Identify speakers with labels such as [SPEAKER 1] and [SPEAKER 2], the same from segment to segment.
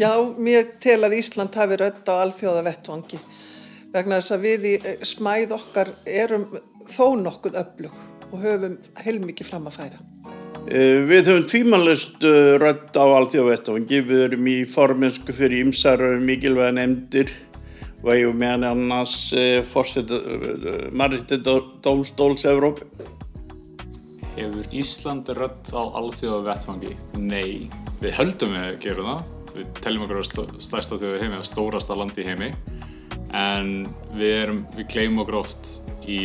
[SPEAKER 1] Já, mér tel að Ísland hafi rödd á alþjóða vettvangi vegna þess að við í eh, smæð okkar erum þó nokkuð öflug og höfum heilmikið fram að færa.
[SPEAKER 2] Eh, við höfum tvímanlust eh, rödd á alþjóða vettvangi, við erum í formensku fyrir ymsar mikilvæga nefndir og eigum meðan annars margirti dómstóls Evróp.
[SPEAKER 3] Hefur Ísland rödd á alþjóða vettvangi? Nei, við höldum við að gera það við teljum okkur að stærsta þjóðu heimi, að stórasta landi heimi en við erum, við gleymum okkur oft í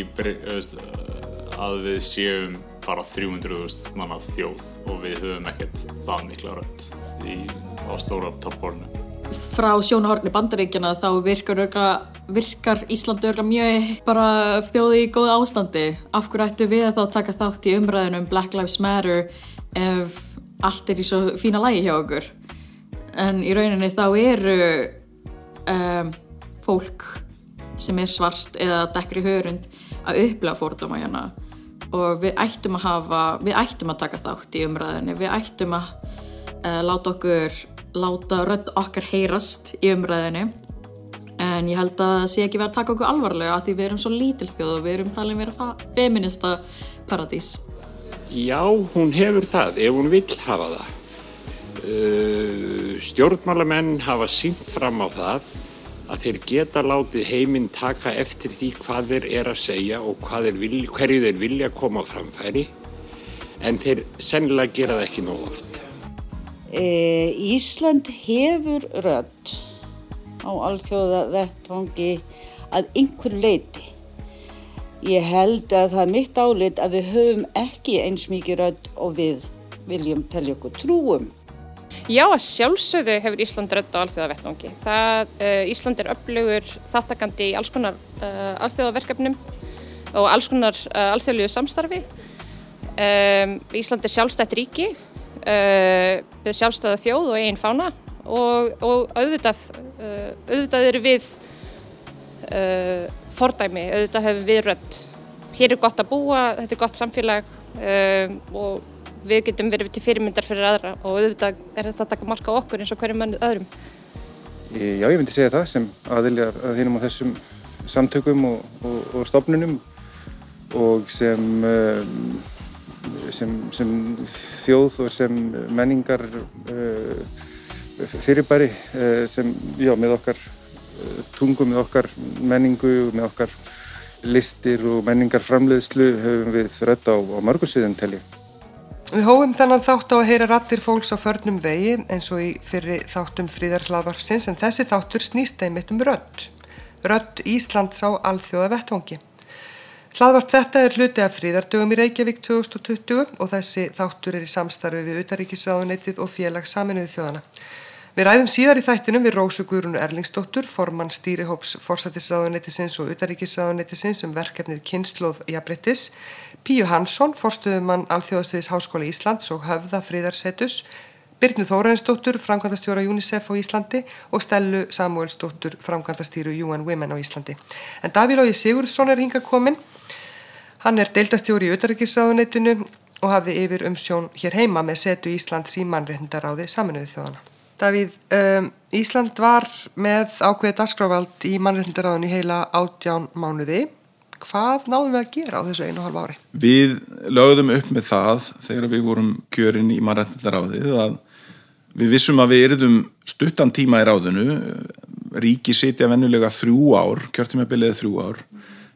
[SPEAKER 3] að við séum bara 300.000 manna þjóð og við höfum ekkert það mikla rönt í, á stóra toppborinu.
[SPEAKER 4] Frá sjónahorni bandaríkjana þá virkar, örgla, virkar Íslandi örgla mjög bara þjóði í góða ástandi. Af hverju ættu við að þá taka þátt í umræðinum Black Lives Matter ef allt er í svo fína lægi hjá okkur? en í rauninni þá eru um, fólk sem er svarst eða dekkri hörund að upplega fórdóma hérna og við ættum að hafa, við ættum að taka þátt í umræðinni, við ættum að uh, láta okkur, láta rödd okkar heyrast í umræðinni en ég held að það sé ekki verið að taka okkur alvarlega að því við erum svo lítil þjóð og við erum talin verið að feminista paradís.
[SPEAKER 5] Já, hún hefur það ef hún vill hafa það. Uh, stjórnmálamenn hafa sínt fram á það að þeir geta látið heiminn taka eftir því hvað þeir er að segja og þeir vilja, hverju þeir vilja koma á framfæri en þeir sennilega gera það ekki nóg oft.
[SPEAKER 6] E, Ísland hefur rödd á alþjóða vettvangi að einhver leiti. Ég held að það er mitt álit að við höfum ekki eins mikið rödd og við viljum telja okkur trúum.
[SPEAKER 7] Já, að sjálfsögðu hefur Ísland rödd á alþjóðavettvangi. Það, uh, Ísland er öflugur þáttakandi í alls konar uh, alþjóðaverkefnum og alls konar uh, alþjóðlegu samstarfi. Um, Ísland er sjálfstætt ríki, við sjálfstæða þjóð og einn fána og, og auðvitað, auðvitað eru við fordæmi, auðvitað hefur við rödd. Hér er gott að búa, þetta er gott samfélag um, og við getum verið til fyrirmyndar fyrir aðra og auðvitað er þetta að taka marka okkur eins og hverjum mann öðrum.
[SPEAKER 8] Já, ég myndi segja það sem aðiljar að hinum á þessum samtökum og, og, og stofnunum og sem, eh, sem, sem þjóð og sem menningar eh, fyrirbæri eh, sem, já, með okkar tungu, með okkar menningu, með okkar listir og menningar framleiðslu höfum við þrött á, á mörgursviðin telja.
[SPEAKER 9] Við hófum þennan þátt á að heyra rattir fólks á förnum vegi eins og í fyrri þáttum fríðarhlaðvarsins en þessi þáttur snýst einmitt um rödd. Rödd Íslands á alþjóða vettvangi. Hlaðvart þetta er hluti af fríðardögum í Reykjavík 2020 og þessi þáttur er í samstarfi við Utaríkisráðuneytið og félags saminuði þjóðana. Við ræðum síðar í þættinum við Rósu Guðrunu Erlingsdóttur, formann stýrihóps Forsættisráðuneytisins og Utaríkisráðuneytisins um verkefnið Kynnslóð Jabrittis Píu Hansson, forstuðumann Alþjóðasviðis Háskóla Íslands og höfða fríðarsetus, Byrnu Þórainsdóttur, framkvæmdastjóra UNICEF á Íslandi og Stellu Samuelsdóttur, framkvæmdastýru UN Women á Íslandi. En Davíl Ógi Sigurðsson er hinga komin. Hann er deildastjóri í Utarrikiðsraðuneytinu og hafði yfir umsjón hér heima með setu Íslands í mannreitndaráði saminuði þjóðana. Davíð, um, Ísland var með ákveðið dagskráfald í mannreitndaráðinu heila átján mánuði hvað náðum við að gera á þessu einu og halva ári?
[SPEAKER 8] Við lögðum upp með það þegar við vorum kjörin í mannrættindaráðið að við vissum að við erðum stuttan tíma í ráðinu ríki sitja vennulega þrjú ár kjörtímabilið þrjú ár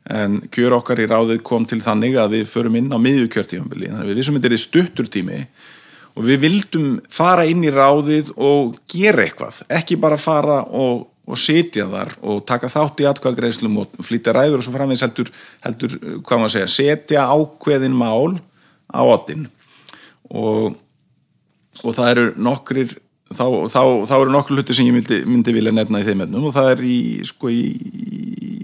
[SPEAKER 8] en kjör okkar í ráðið kom til þannig að við förum inn á miðju kjörtímabilið þannig að við vissum að þetta er stuttur tími og við vildum fara inn í ráðið og gera eitthvað. Ekki bara fara og og sitja þar og taka þátt í atkvæðagreislum og flytja ræður og svo framvegis heldur, heldur hvað maður segja, setja ákveðin mál á ottin og, og það eru nokkrir þá, þá, þá eru nokkur hluti sem ég myndi, myndi vilja nefna í þeim ennum og það er í, sko, í,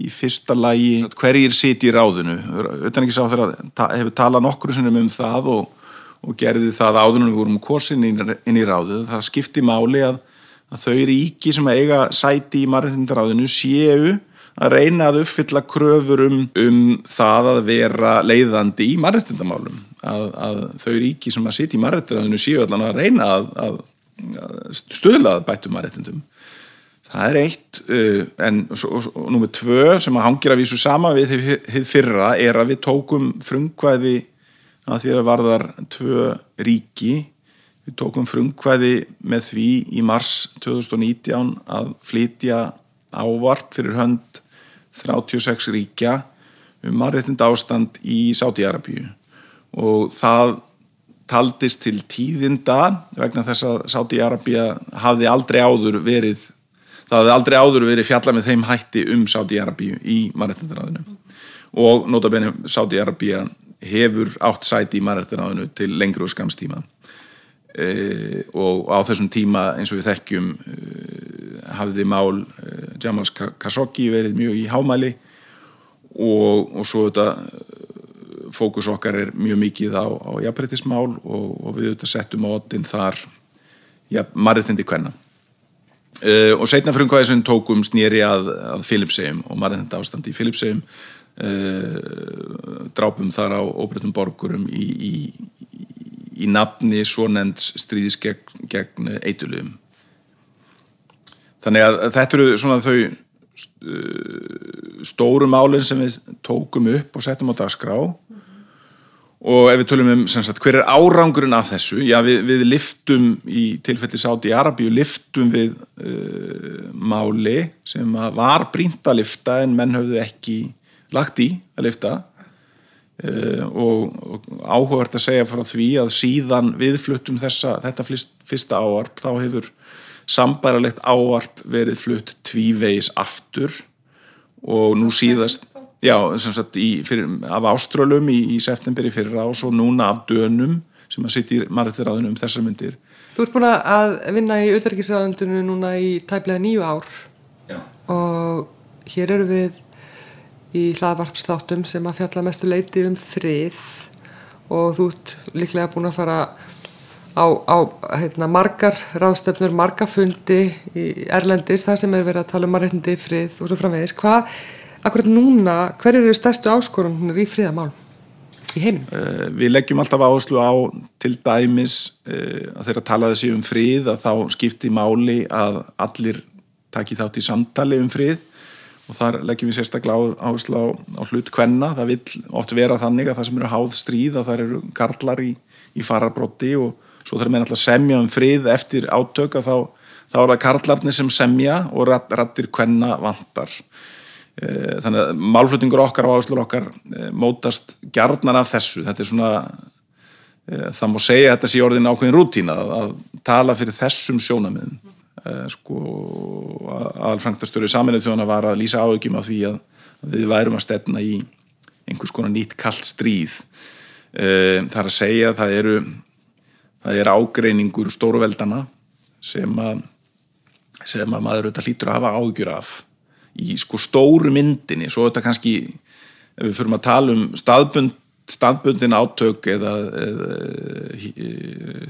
[SPEAKER 8] í fyrsta lagi hverjir siti í ráðinu? Þegar hefur talað nokkur sinnum um það og, og gerði það áðunum við vorum kosin inn, inn í ráðið. Það skipti máli að að þau ríki sem eiga sæti í margættindaráðinu séu að reyna að uppfylla kröfur um, um það að vera leiðandi í margættindamálum að, að þau ríki sem að sitja í margættindaráðinu séu allan að reyna að, að stöðlað bættum mannréttindum það er eitt uh, en númið tvö sem að hangir að vísu sama við þið fyrra er að við tókum frumkvæði að því að varðar tvö ríki. Við tókum frumkvæði með því í mars 2019 að flytja ávart fyrir hönd 36 ríkja um mannréttind ástand í Sáti-Arabíu og það taldist til tíðinda vegna þess að Sáti-Arabíu hafði aldrei áður verið það hafði aldrei áður verið fjalla með þeim hætti um Sáti-Arabíu í mannréttindaráðinu og notabene Sáti-Arabíu hefur átt sæti í mannréttindaráðinu til lengri og skamstíma e, og á þessum tíma eins og við þekkjum e, hafði mál e, Jamal Khashoggi verið mjög í hámæli. Og, og svo þetta fókus okkar er mjög mikið á, á jafnbreytismál og, og við auðvitað settum á oddin þar ja, mariðtindi kvenna uh, og setna frumkvæði sem tókum snýri að, að Filipsegjum og mariðtindi ástandi í Filipsegjum uh, drápum þar á óbreytum borgurum í, í, í nafni svo nefnds stríðis gegn, gegn eitulum þannig að þetta eru svona þau stóru málinn sem við tókum upp og settum á dagskrá og ef við tölum um sagt, hver er árangurinn af þessu? Já við, við liftum í tilfelli sátt í Arabíu liftum við uh, máli sem var brínt að lifta en menn höfðu ekki lagt í að lifta uh, og, og áhugart að segja frá því að síðan við fluttum þessa, þetta fyrsta áarp þá hefur sambæralegt áarp verið flutt tvívegis aftur. Og nú síðast já, sem sagt, í, fyrir, af áströlum í, í september í fyrra og svo núna af dönum sem að sitt í margættiráðinu um þessar myndir
[SPEAKER 9] Þú ert búin að vinna í auðverkisræðundinu núna í tæplega nýju ár
[SPEAKER 8] já.
[SPEAKER 9] og hér eru við í hlaðvarpsþáttum sem að fjalla mestu leiti um frið og þú ert líklega búin að fara á, á heitna, margar ráðstefnur, marga fundi í Erlendis, það sem er verið að tala um margætindi frið og svo framvegis. Hvað, akkurat núna, hver eru stærstu áskorunir í friðamál í heiminum?
[SPEAKER 8] Uh, við leggjum alltaf áherslu á til dæmis uh, að þeirra talaði sig um frið að þá skipti máli að allir taki þátt í samtali um frið og þar leggjum við sérstaklega áherslu á, á hlut kvenna. Það vil oft vera þannig að það sem eru háð stríð að það eru karlar í, í fararbrotti og svo þarf meðan alltaf semja um frið eftir átök að þá, þá er það karlarnir sem semja og rattir kvenna vantar þannig að málflutningur okkar og áherslur okkar e, mótast gjarnan af þessu. Þetta er svona e, það má segja að þetta sé orðin ákveðin rútína að, að tala fyrir þessum sjónamiðum sko aðalfrængtastöru saminuð þjóðana var að lýsa áökjum af því að, að við værum að stefna í einhvers konar nýtt kallt stríð. Það er að segja að það eru það er ágreiningur stóruveldana sem að sem að maður auðvitað hlýtur að hafa ágjur af í sko stóru myndinni. Svo þetta kannski ef við fyrir að tala um staðbund, staðbundin átök eða, eða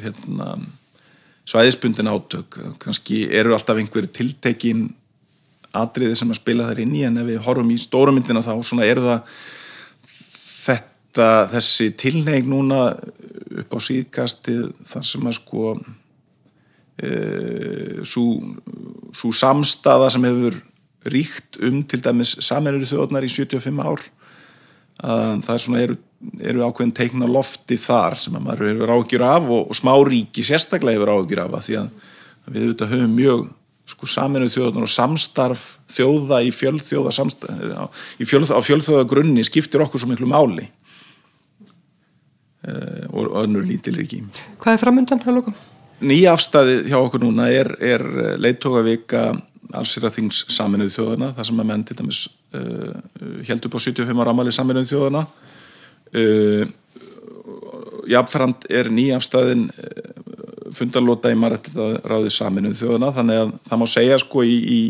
[SPEAKER 8] hérna, svæðisbundin átök kannski eru alltaf einhver tiltekin atriði sem að spila þær inn í en ef við horfum í stóru myndina þá svona eru það þetta þessi tilneig núna upp á síðkastið þar sem að sko e, svo samstaða sem hefur ríkt um til dæmis samanur þjóðnar í 75 ár að það er svona eru, eru ákveðin teikna lofti þar sem að maður hefur ágjur af og, og smá ríki sérstaklega hefur ágjur af því að við auðvitað höfum mjög sko saminuð þjóðunar og samstarf þjóða í samstarf, í fjöl, á fjölþjóða grunni skiptir okkur svo miklu máli Eh, og önnur lítilriki.
[SPEAKER 9] Hvað er framöndan?
[SPEAKER 8] Nýja afstæði hjá okkur núna er, er leittóka vika allsýra þings saminuð þjóðana þar sem að menn til dæmis uh, held upp á 75 ára amali saminuð þjóðana uh, Jafnframt er nýja afstæðin uh, fundarlota í margættiðaráði saminuð þjóðana þannig að það má segja sko í, í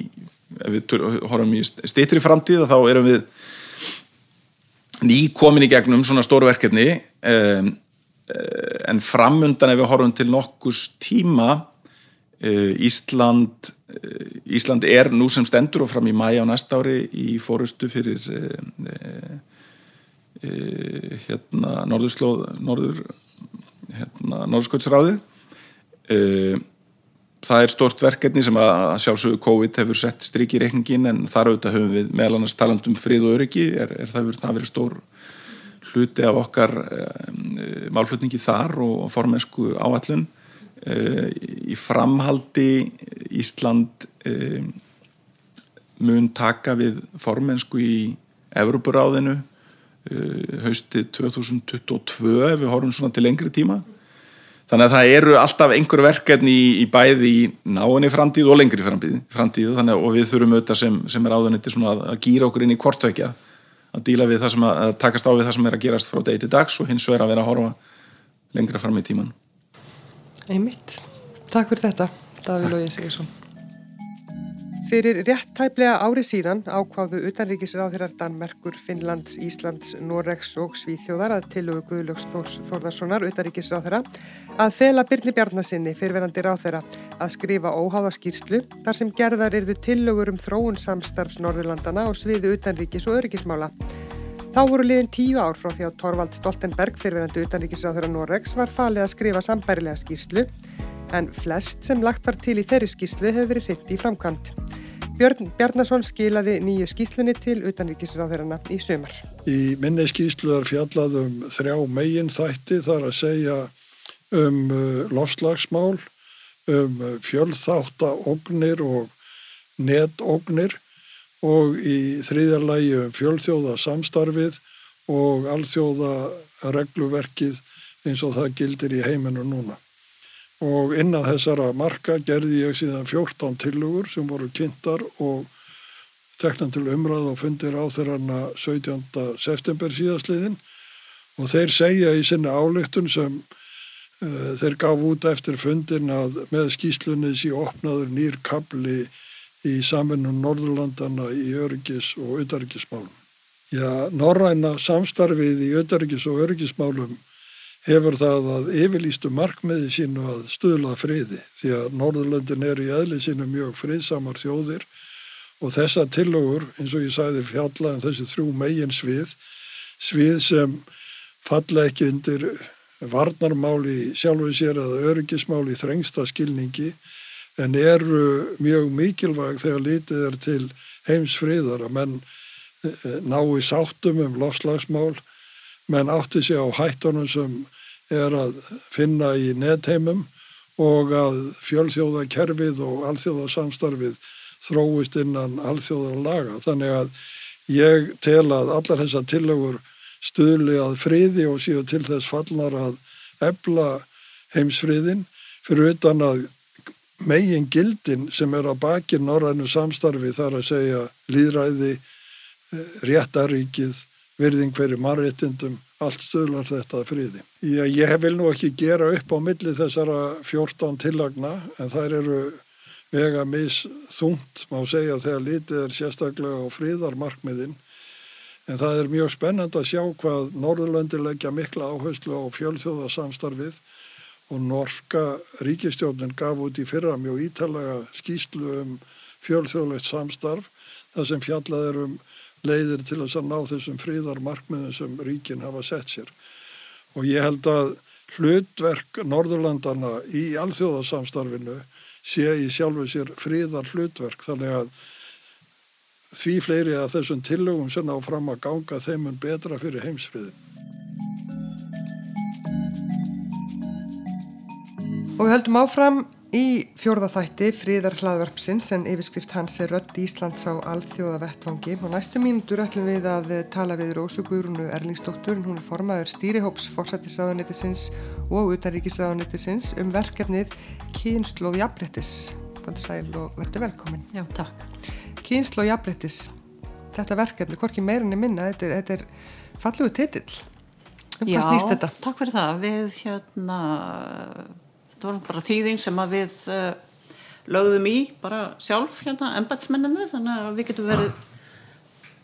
[SPEAKER 8] ef við horfum í stýttri framtíð þá erum við ný komin í gegnum svona stóru verkefni. Um, en framundan ef við horfum til nokkus tíma Ísland uh, Ísland er nú sem stendur og fram í mæja á næsta ári í fórustu fyrir uh, hérna Norðurslóð Norður hérna Norðurskjöldsráði það er stort verkefni sem að, sjálfsögur COVID hefur sett strik í reikningin en þar auðvitað höfum við meðal annars talandum frið og öryggi, er, er það, verið, stór hluti af okkar málflutningi þar og formensku áallun uh, í framhaldi Ísland um, mun taka við formensku í Evropuráðinu uh, haustið 2022 ef við horfum svona til lengri tíma Þannig að það eru alltaf einhver verkefni í, í bæði í náinni framtíð og lengri framtíð, framtíð að við þurfum auðvitað sem, sem er áðaniti að, að gýra okkur inn í kortvekja að díla við það sem að, að takast á við það sem er að gerast frá degi til dags og hins vegar að vera að horfa lengra fram í tíman.
[SPEAKER 9] Einmitt. Takk fyrir þetta, Davíl og segir svo. Fyrir rétt tæplega ári síðan ákváðu utanríkisráðhirar Danmerkur, Finnlands, Íslands, Noregs og Svíþjóðar að tilögu Guðlöks Þórs Þórðarssonar utanríkisráðhira að fela Byrni Bjarnasinni fyrirverandi ráðhira að skrifa óháða skýrslu þar sem gerðar erðu tilögur um þróun samstarfs Norðurlandana og sviðu utanríkis og öryggismála. Þá voru liðin tíu ár frá því að Torvald Stoltenberg fyrirverandi utanríkisráðhira Noregs var falið að skrifa sambærilega skýrslu en flest sem lagt var til í þeirri skýrslu hefur verið hritt í framkvæmt. Björn Bjarnason skilaði nýju skýslunni til utanríkisráðherrana í sömur.
[SPEAKER 10] Í minni skýslu er fjallað um þrjá megin þætti þar að segja um uh, lofslagsmál, um uh, fjölþáttaógnir og netógnir og í þriðjarlægi um fjölþjóða samstarfið og alþjóða regluverkið eins og það gildir í heiminu núna og innan þessara marka gerði ég síðan 14 tilugur sem voru kynntar og teknan til umræð og fundir á þeirrana 17. september síðastliðin og þeir segja í sinna álygtun sem uh, þeir gaf út eftir fundin að með skýslunni sí opnaður nýr kabli í samvinnum Norðurlandana í öryggis og auðaryggismálum. Já, norræna samstarfið í auðaryggis og öryggismálum hefur það að yfirlýstu markmiði sínu að stuðla friði því að Norðurlöndin er í eðli sínu mjög friðsamar þjóðir og þessa tillögur eins og ég sæði fjalla um þessi þrjú megin svið svið sem falla ekki undir varnarmáli sjálfu sér eða öryggismáli þrengsta skilningi en eru mjög mikilvæg þegar lítið er til heimsfriðar að menn eh, eh, nái sáttum um lofslagsmál menn átti sig á hættunum sem er að finna í netheimum og að fjölþjóðakerfið og alþjóðarsamstarfið þróist innan alþjóðar laga. Þannig að ég tel að allar þessar tillögur stuðli að friði og síðu til þess fallnar að ebla heimsfriðin fyrir utan að megin gildin sem er á bakin norrænu samstarfi þar að segja líðræði, réttaríkið, virðing hverju marréttindum allt stöðlar þetta friði. Já, ég vil nú ekki gera upp á milli þessara 14 tillagna en þær eru vega mis þungt má segja þegar lítið er sérstaklega á fríðarmarkmiðin en það er mjög spennand að sjá hvað Norðurlöndi leggja mikla áherslu á fjölþjóðarsamstarfið og norska ríkistjófnin gaf út í fyrra mjög ítalega skýslu um fjölþjóðlegt samstarf þar sem fjallað er um leiðir til þess að ná þessum fríðar markmiðum sem ríkin hafa sett sér. Og ég held að hlutverk Norðurlandana í alþjóðarsamstarfinu sé í sjálfu sér fríðar hlutverk þannig að því fleiri að þessum tillögum sem á fram að ganga þeimun betra fyrir heimsfriðin.
[SPEAKER 9] Og við höldum áfram Í fjórða þætti, fríðar hlaðvarpsins, en yfirskrift hans er rödd Íslands á alþjóða vettvangi og næstu mínútur ætlum við að tala við Rósu Guðrúnu Erlingsdóttur, hún er formaður stýrihóps fórsættisraðunnitisins og utanríkisraðunnitisins um verkefnið Kynsloð Jafnbrettis. Bæði sæl og verður velkomin.
[SPEAKER 11] Já, takk.
[SPEAKER 9] Kynsloð Jafnbrettis, þetta verkefni, hvorki meirinni minna, þetta er, þetta er falluðu titill. Um?
[SPEAKER 11] Já, takk fyrir það. Við hérna þetta var bara tíðing sem að við uh, lögðum í bara sjálf hérna, ennbætsmenninu þannig að við getum verið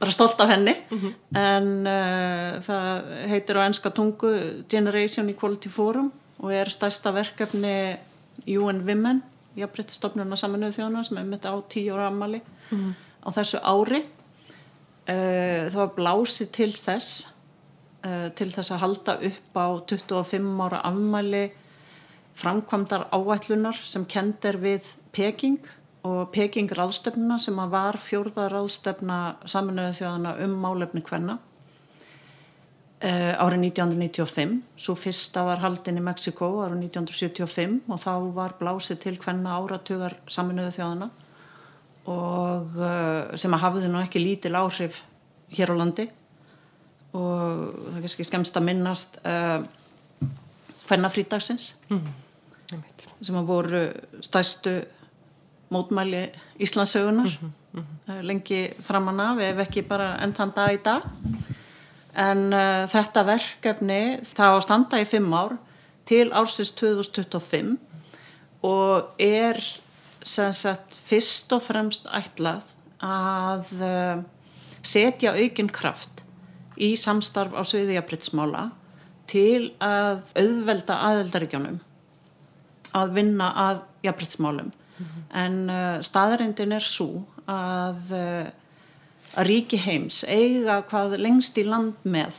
[SPEAKER 11] bara stolt af henni mm -hmm. en uh, það heitir á enska tungu Generation Equality Forum og er stærsta verkefni UN Women jafnbryttstofnuna saminuðu þjóna sem er mitt á tíu ára ammali mm -hmm. á þessu ári uh, það var blásið til þess til þess að halda upp á 25 ára ammali framkvæmdar áætlunar sem kend er við Peking og Peking ráðstefnuna sem að var fjórða ráðstefna saminuðu þjóðana um málefni hvenna uh, árið 1995. Svo fyrsta var haldin í Mexiko árið 1975 og þá var blásið til hvenna áratugar saminuðu þjóðana og uh, sem að hafiði nú ekki lítil áhrif hér á landi og það er kannski skemst að minnast hvenna frítagsins mm. Sem að voru stæstu mótmæli Íslandsögunar mm -hmm. lengi framan af ef ekki bara enn þann dag í dag. En uh, þetta verkefni það á standa í fimm ár til ársins 2025 og er sem sagt fyrst og fremst ætlað að uh, setja aukinn kraft í samstarf á sviði jafnbryttsmála til að auðvelda aðeldaríkjónum að vinna að jafnbryttsmálum mm -hmm. en uh, staðarindin er svo að, uh, að ríki heims eiga hvað lengst í land með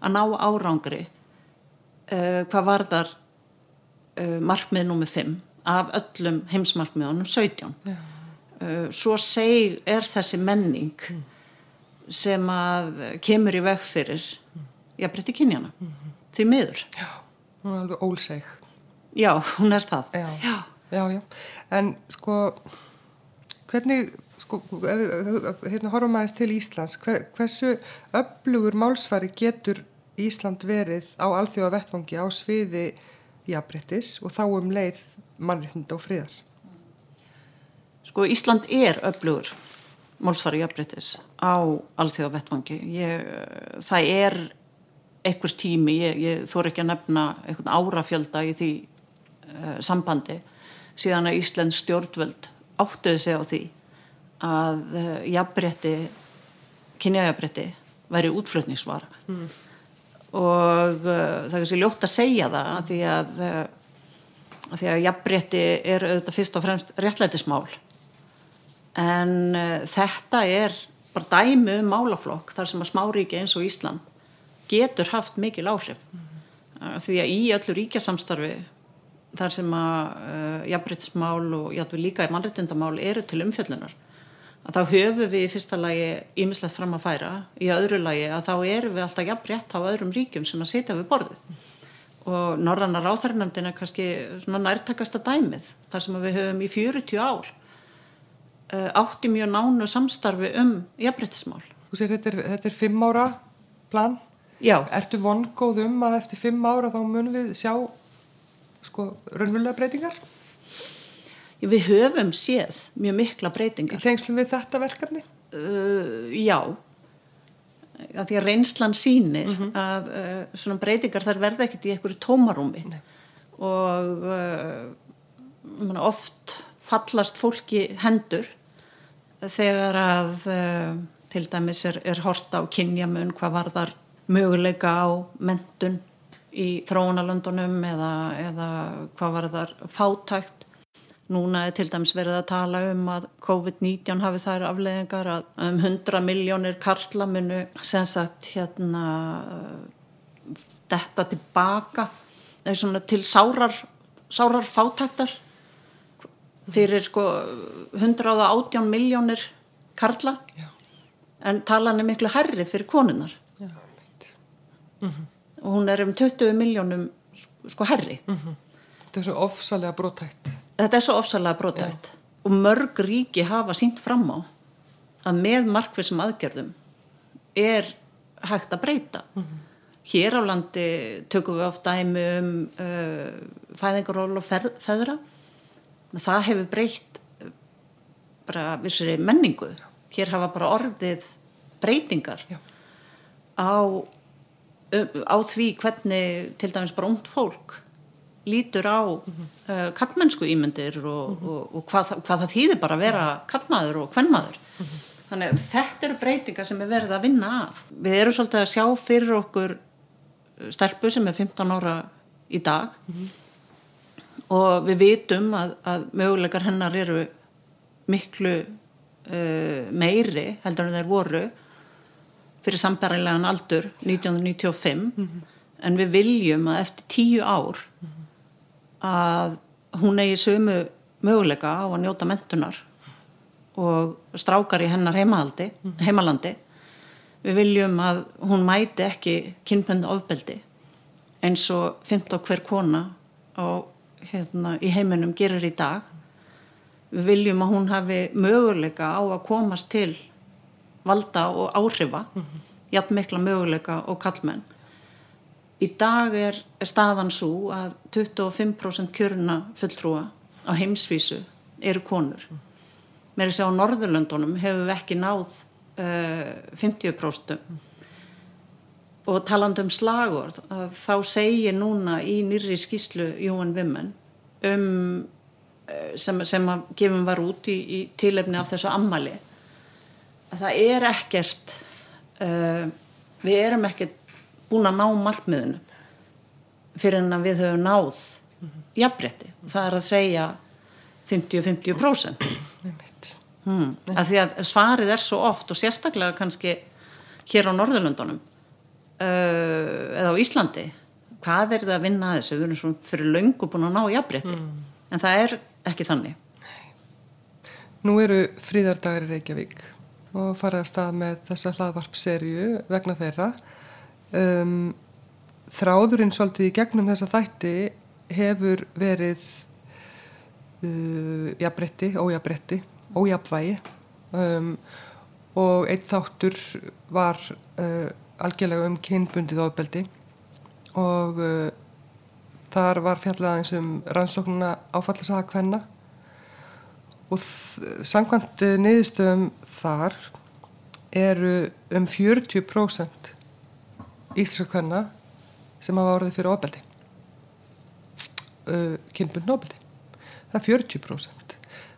[SPEAKER 11] að ná árangri uh, hvað varðar uh, markmið nummið 5 af öllum heimsmarkmiðunum 17 yeah. Uh, svo seg er þessi menning mm sem að kemur í veg fyrir jafnbreytti kynjana mm -hmm. því miður
[SPEAKER 9] Já, hún er alveg ólseg
[SPEAKER 11] Já, hún er það.
[SPEAKER 9] Já, já, já, já. en sko hvernig sko, hérna horfum aðeins til Íslands hver, hversu öflugur málsfari getur Ísland verið á alþjóða vettfangi á sviði jafnbreyttis og þá um leið mannriðnda og friðar?
[SPEAKER 11] Sko Ísland er öflugur málsfari jafnbreytis á allþjóða vettfangi ég, það er einhver tími, ég, ég þór ekki að nefna einhvern árafjölda í því sambandi síðan að Íslands stjórnvöld áttuði sig á því að uh, jafnbreytti kynjajafbreytti væri útflutningsvara. Mm. og uh, það er kannski ljótt að segja það að því að, að því að jafnbreytti er auðvitað fyrst og fremst réttlætismál. En þetta er bara dæmi um málaflokk þar sem að smáríki eins og Ísland getur haft mikil áhrif. Mm því að í öllu ríkjasamstarfi þar sem að uh, jafnbryttsmál og játtur líka í mannrettindamál eru til umfjöllunar að þá höfum við í fyrsta lagi ímislegt fram að færa, í öðru lagi að þá erum við alltaf jafnbrett á öðrum ríkjum sem að sitja við borðið og Norranna Ráþarnefndin er kannski nærtakasta dæmið þar sem við höfum í 40 ár uh, átti mjög nánu samstarfi um jafnbryttismál.
[SPEAKER 9] Þú segir þetta er, þetta er fimm ára plan?
[SPEAKER 11] Já.
[SPEAKER 9] Ertu vongóð um að eftir fimm ára þá munum við sjá sko raunvöldlega breytingar?
[SPEAKER 11] Við höfum séð mjög mikla breytingar.
[SPEAKER 9] Í tengslum við þetta verkefni?
[SPEAKER 11] Uh, já. Að því að reynslan sínir mm -hmm. að uh, svona breytingar þar verða ekkert í einhverju tómarúmi Nei. og oft fallast fólki hendur þegar að uh, til dæmis er, er horta á kynjamun hvað var þar möguleika á mentun í þróunalöndunum eða, eða hvað var þar fátækt. Núna er til dæmis verið að tala um að COVID-19 hafi þær afleðingar að um 100 miljónir karla munu sem sagt hérna þetta tilbaka. Til sárar, sárar fátæktar. Fyrir sko 118 miljónir karla. Já. en talan er miklu herri fyrir konunar mm -hmm. Og hún er um 20 miljónum sko herri mm -hmm.
[SPEAKER 9] Þetta er svo ofsalega brótætt
[SPEAKER 11] Þetta er svo ofsalega brótætt og mörg ríki hafa sínt fram á að með markfyrsum aðgerðum er hægt að breyta. Mm -hmm. Hér á landi tökum við oft dæmi um uh, fæðingaról og feðra. Það hefur breytt eh, bara vissri menningu. Hér hafa bara orðið breytingar Já. á á því hvernig til dæmis bara ungt fólk lítur á mm -hmm. uh, kallmennsku ímyndir og, mm -hmm. og, og hvað, hvað það þýðir bara að vera kallmaður og kvennmaður mm -hmm. þannig að þetta eru breytingar sem er verið að vinna að við erum svolítið að sjá fyrir okkur stelpu sem er 15 ára í dag og við vitum að, að möguleikar hennar eru miklu uh, meiri heldur en þeir voru fyrir sambærilegan aldur 1995 mm -hmm. en við viljum að eftir tíu ár að hún eigi sömu möguleika á að njóta mentunar og strákar í hennar heimalandi, heimalandi. Við viljum að hún mæti ekki kynböndu ofbeldi eins og 15 hver kona á, hérna, í heiminum gerir í dag. Við viljum að hún hafi möguleika á að komast til valda og áhrifa, jafn mikla möguleika og kallmenn. Í dag er, er staðan svo að 25% kjöruna fulltrúa á heimsvísu eru konur. Mér er að á Norðurlöndunum hefur við ekki náð uh, 50%. Og taland um slagord, þá segir núna í nýri skýslu UN Women um, uh, sem, sem að gefum var út í, í tilefni af þessu ammali, það er ekkert, uh, við erum ekkert búin að ná markmiðinu fyrir en að við höfum náð jafnrétti. Það er að segja 50-50%. Hmm. Að því að svarið er svo oft og sérstaklega kannski hér á Norðurlöndunum uh, eða á Íslandi hvað er það að vinna að þessu? Við erum svona fyrir löngu búin að ná jafnrétti.
[SPEAKER 9] Mm.
[SPEAKER 11] En það er ekki þannig.
[SPEAKER 9] Nú eru fríðardagar í Reykjavík og farið að stað með þessa hlaðvarpserju vegna þeirra. Um, þráðurinn svolítið í gegnum þessa þætti hefur verið uh, jafnbretti, ójafnbretti, ójafnvægi. Um, og eitt þáttur var uh, algjörlega um kynbundið ofbeldi. Og uh, þar var fjallað eins um rannsóknuna áfallasaga hvenna og samkvæmt niðurstöðum þar eru um 40% íslenska hvenna sem hafa orðið fyrir ofbeldi. Uh, kynbundin ofbeldi. Það er 40%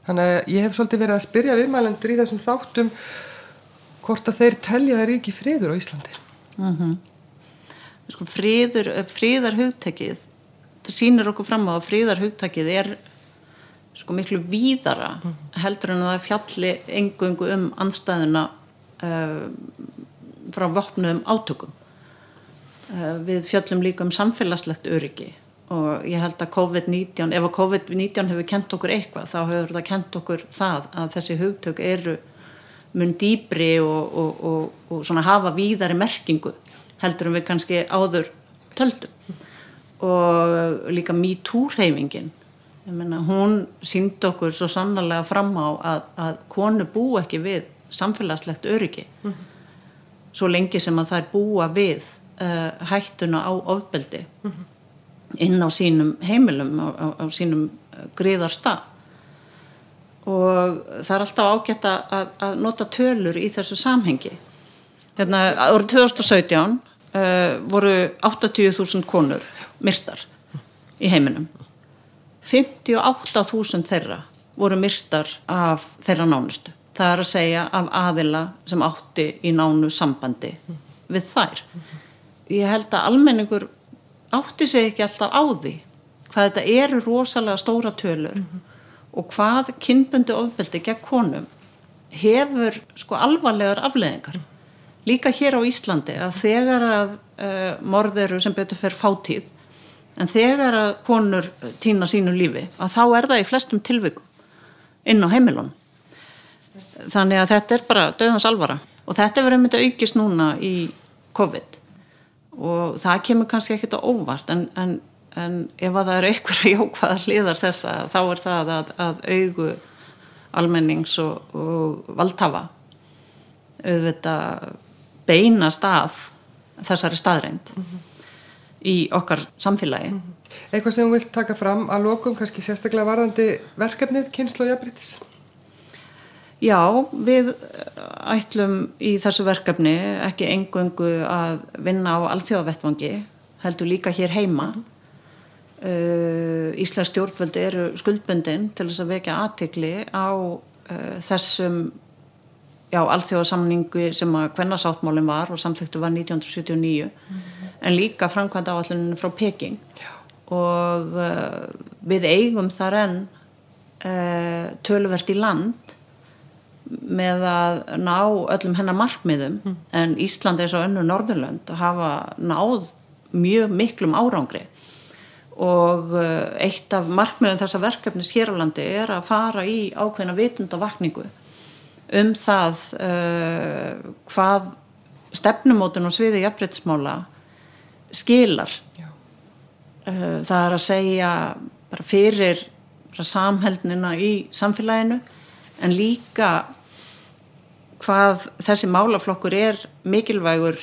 [SPEAKER 9] þannig að ég hef svolítið verið að spyrja viðmælendur í þessum þáttum hvort að þeir telja það ríki friður á Íslandi.
[SPEAKER 11] Mm -hmm. sko, friður, friðar hugtækið það sýnir okkur fram á að friðar hugtækið er sko miklu víðara heldur en að það fjalli engungu um anstæðuna uh, frá vopnum átökum. Uh, við fjallum líka um samfélagslegt öryggi og ég held að COVID-19 ef að COVID-19 hefur kent okkur eitthvað þá hefur það kent okkur það að þessi hugtök eru mun dýbri og, og, og, og svona hafa víðari merkingu heldur en við kannski áður töldum. Og líka MeToo-hreyfingin hún síndi okkur svo sannarlega fram á að, að konu bú ekki við samfélagslegt öryggi mm -hmm. svo lengi sem að það er búa við uh, hættuna á ofbeldi mm -hmm. inn á sínum heimilum á, á, á sínum gríðar stað og það er alltaf ágætt að, að nota tölur í þessu samhengi hérna árið 2017 uh, voru 80.000 konur myrtar í heiminum 58.000 þeirra voru myrtar af þeirra nánustu það er að segja af aðila sem átti í nánu sambandi við þær ég held að almenningur átti sig ekki alltaf á því hvað þetta eru rosalega stóra tölur mm -hmm. og hvað kynbundi ofbeldi gegn konum hefur sko alvarlegar afleðingar líka hér á Íslandi að þegar að uh, morðeru sem betur fer fátíð en þegar að konur týna sínu lífi að þá er það í flestum tilvikum inn á heimilun þannig að þetta er bara döðans alvara. Og þetta verður myndið að aukist núna í COVID. Og það kemur kannski ekkit á óvart en, en, en ef að það eru einhverja jókvæðar hliðar þessa þá er það að, að augu almennings og, og valdhafa auðvitað beina stað þessari staðreind mm -hmm. Í okkar samfélagi. Mm
[SPEAKER 9] -hmm. Eitthvað sem þú vilt taka fram að lokum kannski sérstaklega varðandi verkefnið kynslu og jafnbrytis
[SPEAKER 11] Já, við ætlum í þessu verkefni ekki engöngu að vinna á alþjóðavettvangi heldur líka hér heima. Uh, Íslands stjórnvöldi eru skuldbundin til þess að vekja aðtikli á uh, þessum já, alþjóðasamningu sem að hvernarsáttmálinn var og samþyktu var 1979 mm -hmm. en líka framkvæmda áallinu frá Peking já. og uh, við eigum þar enn uh, töluvert í land með að ná öllum hennar markmiðum mm. en Ísland er svo önnu Norðurlönd að hafa náð mjög miklum árangri og uh, eitt af markmiðum þessa verkefnis hér á landi er að fara í ákveðna vitundavakningu um það uh, hvað stefnumótun og sviði jafnbreytismála skilar uh, það er að segja bara fyrir bara samheldnina í samfélaginu en líka hvað þessi málaflokkur er mikilvægur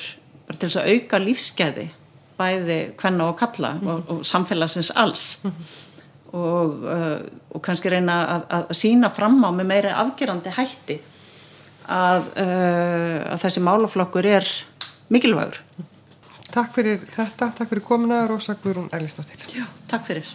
[SPEAKER 11] bara til þess að auka lífskeiði bæði hvenna og kalla mm. og, og samfélagsins alls mm. og, uh, og kannski reyna að, að sína fram á með meira afgerandi hætti að, uh, að þessi málaflokkur er mikilvægur.
[SPEAKER 9] Takk fyrir þetta, takk fyrir komina Rósa Guðrún Erlistóttir.
[SPEAKER 11] Já, takk fyrir.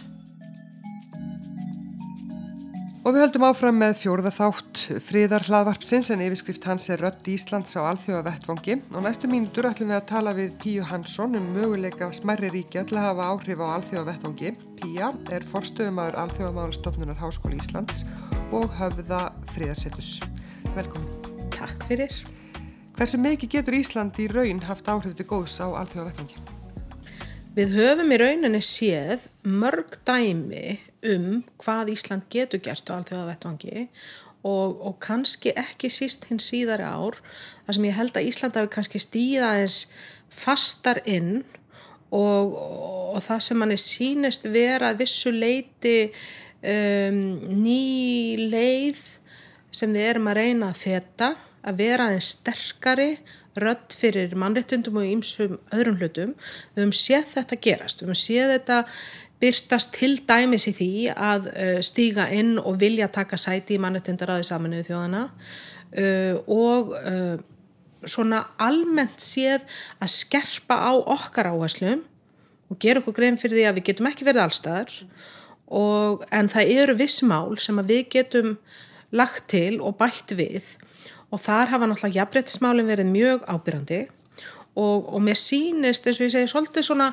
[SPEAKER 9] Og við höldum áfram með fjórða þátt fríðar hlaðvarpsins en yfirskrift hans er Rött Íslands á alþjóða vettfangi og næstu mínutur ætlum við að tala við Píu Hansson um möguleika smerri ríkja til að hafa áhrif á alþjóða vettfangi. Píja er forstöðumæður alþjóðamálastofnunar Háskóli Íslands og höfða fríðarsettus. Velkomin.
[SPEAKER 12] Takk fyrir.
[SPEAKER 9] Hversu mikið getur Ísland í raun haft áhrif til góðs á alþjóða vettfangi?
[SPEAKER 12] Við höfum í rauninni séð mörg dæmi um hvað Ísland getur gert á alþjóða vettvangi og, og kannski ekki síst hins síðari ár þar sem ég held að Ísland hafi kannski stíða eins fastar inn og, og það sem manni sínist vera vissu leiti um, ný leið sem við erum að reyna að feta að vera einn sterkari rödd fyrir mannréttundum og ímsum öðrum hlutum. Við höfum séð þetta gerast, við höfum séð þetta byrtast til dæmis í því að uh, stíga inn og vilja taka sæti í mannréttundaráði saminuðu þjóðana uh, og uh, svona almennt séð að skerpa á okkar áherslum og gera okkur grein fyrir því að við getum ekki verið allstaðar og, en það eru viss mál sem að við getum lagt til og bætt við og þar hafa náttúrulega jafnbrettismálinn verið mjög ábyrjandi og, og mér sínist eins og ég segi svolítið svona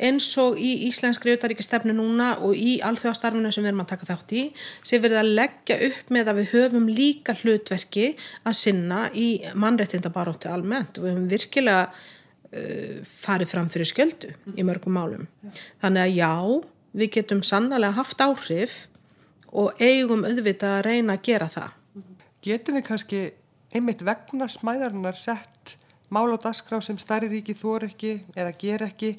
[SPEAKER 12] eins og í Íslenskri utaríkistefnu núna og í alþjóðastarfinu sem við erum að taka þátt í sem verið að leggja upp með að við höfum líka hlutverki að sinna í mannrettindabaróttu almennt og við höfum virkilega uh, farið fram fyrir sköldu í mörgum málum. Þannig að já, við getum sannlega haft áhrif og eigum auðvitað að reyna að gera það.
[SPEAKER 9] Getum við kannski einmitt vegna smæðarinnar sett mál á dasgrá sem starri ríki þór ekki eða ger ekki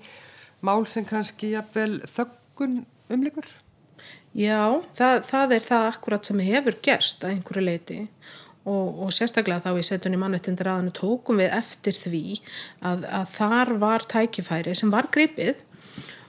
[SPEAKER 9] mál sem kannski jafnvel þöggun umlikur?
[SPEAKER 12] Já, það, það er það akkurat sem hefur gerst að einhverju leiti og, og sérstaklega þá í setjunni mannettindir aðinu tókum við eftir því að, að þar var tækifæri sem var gripið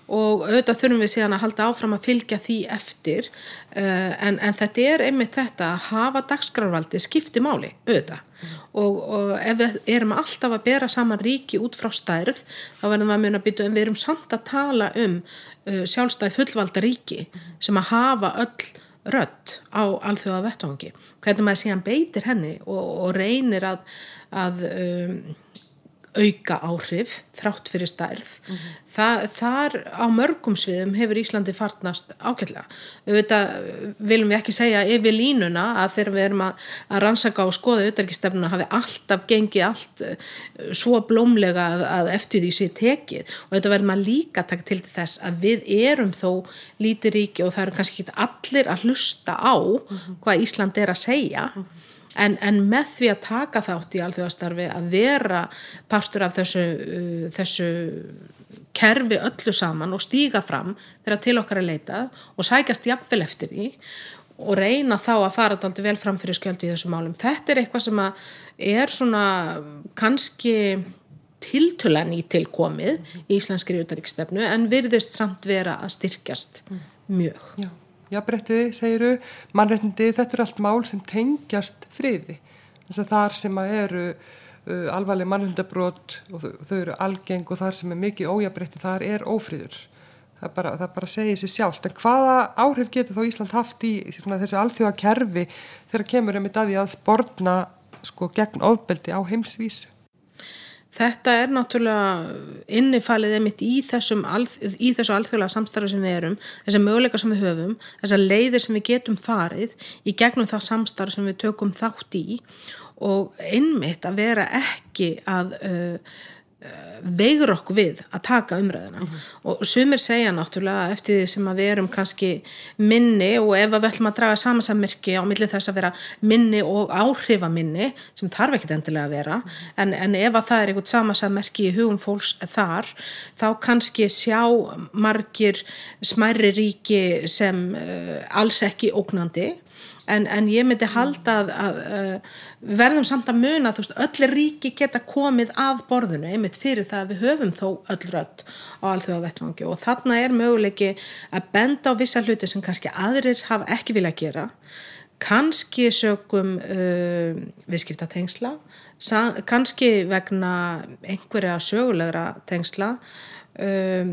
[SPEAKER 12] og auðvitað þurfum við síðan að halda áfram að fylgja því eftir uh, en, en þetta er einmitt þetta að hafa dagskrarvaldi skipti máli auðvitað mm. og, og ef við erum alltaf að bera saman ríki út frá stærð þá verðum við að muna að bytja en við erum samt að tala um uh, sjálfstæði fullvalda ríki mm. sem að hafa öll rött á alþjóða vettvangi hvernig maður síðan beitir henni og, og reynir að, að um, auka áhrif þrátt fyrir stærð mm -hmm. Þa, þar á mörgum sviðum hefur Íslandi farnast ákveðlega auðvitað viljum við ekki segja yfir línuna að þegar við erum að, að rannsaka og skoða auðverkistefnuna hafi alltaf gengið allt eh, svo blómlega að, að eftir því sé tekið og þetta verður maður líka takk til þess að við erum þó lítið ríki og það eru kannski ekki allir að hlusta á mm -hmm. hvað Ísland er að segja mm -hmm. En, en með því að taka þátt í alþjóðastarfi að vera partur af þessu, uh, þessu kerfi öllu saman og stíga fram þegar til okkar er leitað og sækast jafnvel eftir því og reyna þá að fara þetta vel fram fyrir skjöldu í þessu málum. Þetta er eitthvað sem er svona kannski tiltulenn í tilkomið í Íslenskri utaríkstefnu en virðist samt vera að styrkjast mjög.
[SPEAKER 9] Já jafnbrettiði, segiru, mannreitndi, þetta er allt mál sem tengjast friði. Þess að þar sem að eru uh, alvarleg mannreitndabrót og þau, þau eru algeng og þar sem er mikið ójafnbretti, þar er ófríður. Það bara, það bara segir sér sjálft. En hvaða áhrif getur þá Ísland haft í svona, þessu alþjóða kerfi þegar kemur um þetta að því að sportna sko, gegn ofbeldi á heimsvísu?
[SPEAKER 12] Þetta er náttúrulega innifalið einmitt í, þessum, í þessu alþjóðlega samstarfi sem við erum, þessar möguleika sem við höfum, þessar leiðir sem við getum farið í gegnum það samstarfi sem við tökum þátt í og einmitt að vera ekki að uh, veigur okkur við að taka umræðina og sumir segja náttúrulega eftir því sem að við erum kannski minni og ef við ætlum að draga samansammerki á milli þess að vera minni og áhrifaminni sem þarf ekkit endilega að vera en, en ef að það er einhvert samansammerki í hugum fólks þar þá kannski sjá margir smærri ríki sem uh, alls ekki ógnandi en, en ég myndi halda að, að, að við verðum samt að muna þú veist, öll ríki geta komið að borðinu einmitt fyrir það að við höfum þó öll rödd á alþjóða vettvangi og þarna er möguleiki að benda á vissa hluti sem kannski aðrir hafa ekki vilja að gera. Kannski sögum uh, viðskiptatengsla kannski vegna einhverja sögulegra tengsla um,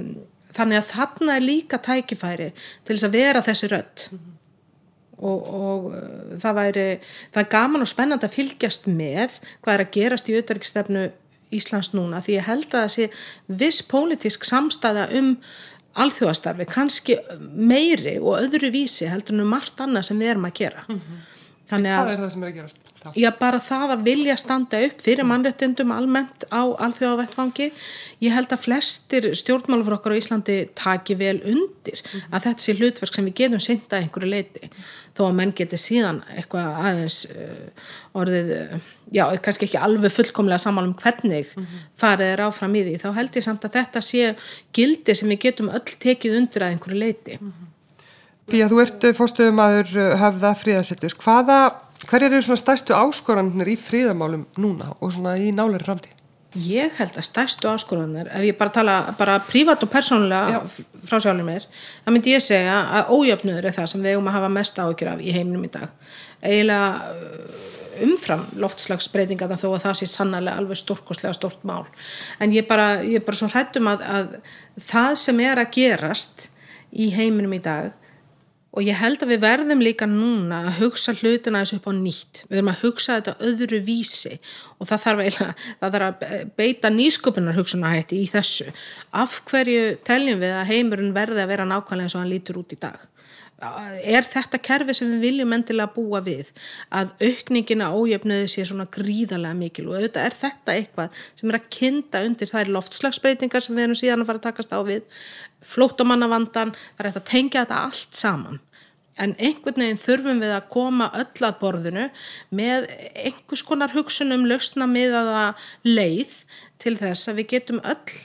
[SPEAKER 12] þannig að þarna er líka tækifæri til þess að vera þessi rödd og, og uh, það væri það er gaman og spennand að fylgjast með hvað er að gerast í auðverkstefnu Íslands núna því ég held að það sé viss pólitísk samstæða um alþjóðastarfi, kannski meiri og öðru vísi heldur en um margt annað sem við erum að gera mm -hmm.
[SPEAKER 9] Hvað er það sem er að gerast?
[SPEAKER 12] Já, bara það að vilja standa upp fyrir mannrettindum almennt á alþjóðavettfangi. Ég held að flestir stjórnmálur okkar á Íslandi taki vel undir mm -hmm. að þetta sé hlutverk sem við getum synda einhverju leiti. Þó að menn geti síðan eitthvað aðeins uh, orðið, uh, já, kannski ekki alveg fullkomlega saman um hvernig mm -hmm. farið er áfram í því. Þá held ég samt að þetta sé gildi sem við getum öll tekið undir að einhverju leiti. Mm -hmm.
[SPEAKER 9] Píja, þú ert eh, fórstöðumadur hafða eh, fríðasettus. Hvaða, hver eru svona stærstu áskoranir í fríðamálum núna og svona í náleiri framtíð?
[SPEAKER 12] Ég held að stærstu áskoranir, ef ég bara tala bara prívat og persónulega frá sjálfur mér, þá myndi ég segja að ójöfnur er það sem við eigum að hafa mest ágjur af í heiminum í dag. Eiginlega eh, umfram loftslagsbreytinga þó að það sé sannarlega alveg stórkoslega stórt mál. En ég bara, ég bara svo hrættum að, að það sem er að gerast í heiminum í dag og ég held að við verðum líka núna að hugsa hlutina þessu upp á nýtt. Við þurfum að hugsa þetta öðru vísi. Og það þarf, eiginlega, það þarf að beita nýsköpunar hugsunahætti í þessu. Af hverju teljum við að heimurinn verði að vera nákvæmlega eins og hann lítur út í dag er þetta kerfi sem við viljum endilega búa við að aukningina ójöfnuði sé svona gríðarlega mikil? Og auðvitað er þetta eitthvað sem er að kinda undir þær loftslagsbreytingar sem við erum síðan að fara að takast á við flótamannavandan, það er að tengja þetta allt saman. En einhvern veginn þurfum við að koma öll að borðinu með einhvers konar hugsunum lausna með aða leið til þess að við getum öll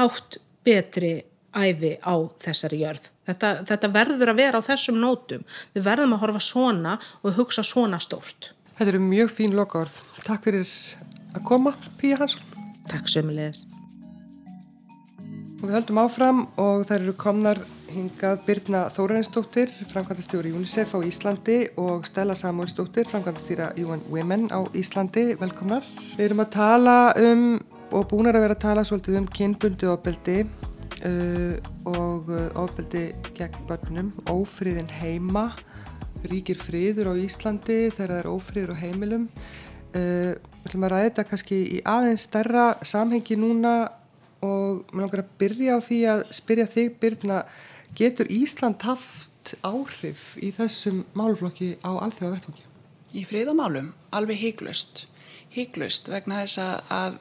[SPEAKER 12] átt betri æfi á þessari jörð Þetta, þetta verður að vera á þessum nótum. Við verðum að horfa svona og hugsa svona stórt.
[SPEAKER 9] Þetta eru mjög fín lokaord. Takk fyrir að koma, Píja Hansson.
[SPEAKER 12] Takk sömulegis.
[SPEAKER 9] Og við höldum áfram og það eru komnar hingað Birna Þórainsdóttir, framkvæmdastjóri UNICEF á Íslandi og Stella Samuelsdóttir, framkvæmdastýra UN Women á Íslandi. Velkomnar. Við erum að tala um og búinar að vera að tala svolítið um kynbundi ofbeldi uh, og uh, ofbeldi gegn börnum, ófríðin heima, ríkir fríður á Íslandi þegar það er ófríður á heimilum. Uh, við ætlum að ræða þetta kannski í aðeins stærra samhengi núna og mér langar að byrja á því að spyrja þig Byrna, getur Ísland haft áhrif í þessum málflokki á alþjóða vettvangi?
[SPEAKER 13] Í fríðamálum, alveg hygglust, hygglust vegna þess að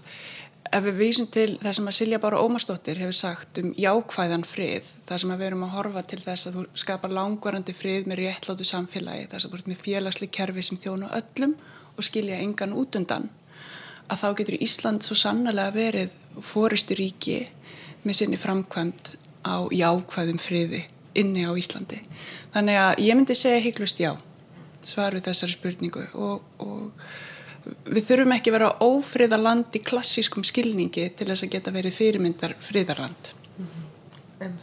[SPEAKER 13] Ef við vísum til það sem að Silja Bára Ómarsdóttir hefur sagt um jákvæðan frið, það sem að við erum að horfa til þess að þú skapar langvarandi frið með réttláttu samfélagi, þess að búið með félagsli kerfi sem þjónu öllum og skilja engan út undan, að þá getur Ísland svo sannlega verið fóristuríki með sinni framkvæmt á jákvæðum friði inni á Íslandi. Þannig að ég myndi segja heiklust já, svar við þessari spurningu og, og við þurfum ekki að vera ófriðarland í klassískum skilningi til þess að geta verið fyrirmyndar friðarland mm
[SPEAKER 9] -hmm.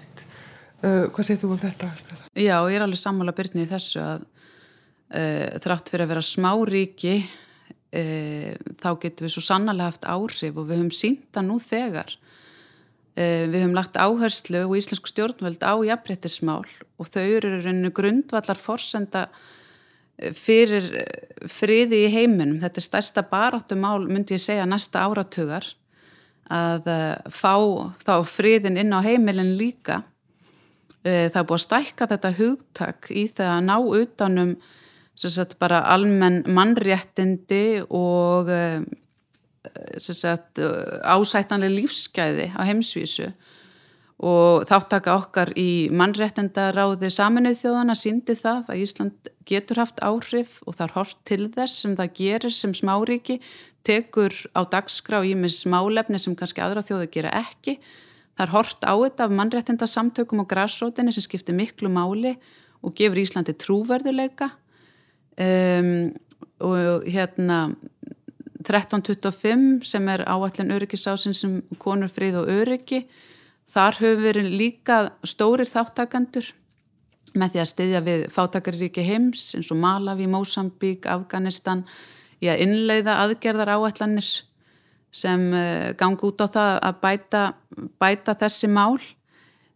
[SPEAKER 9] uh, Hvað segir þú um þetta?
[SPEAKER 14] Já, ég er alveg sammála byrnið í þessu að uh, þrátt fyrir að vera smá ríki uh, þá getum við svo sannarlega haft áhrif og við höfum sínta nú þegar uh, við höfum lagt áherslu og íslensku stjórnvöld á jafnbrettismál og þau eru grundvallar forsenda fyrir friði í heiminum. Þetta er stærsta baráttumál, myndi ég segja, næsta áratugar að eh, fá þá friðin inn á heimilin líka. Eh, það er búið að stækka þetta hugtak í það að ná utanum sagt, bara almenn mannréttindi og sagt, ásættanlega lífsgæði á heimsvísu og þáttaka okkar í mannréttendaráði saminuð þjóðana síndi það að Ísland getur haft áhrif og það er hort til þess sem það gerir sem smáríki, tekur á dagskrá í með smálefni sem kannski aðra þjóðu gera ekki. Það er hort á þetta af mannréttendasamtökum og græsrótinni sem skiptir miklu máli og gefur Íslandi trúverðuleika um, og hérna 1325 sem er áallin öryggisásin sem konur frið og öryggi þar höfum verið líka stórir þáttakandur með því að styðja við fátakaríki heims eins og Malawi, Mosambík, Afganistan í að innleiða aðgerðar áallanir sem uh, gangi út á það að bæta, bæta þessi mál.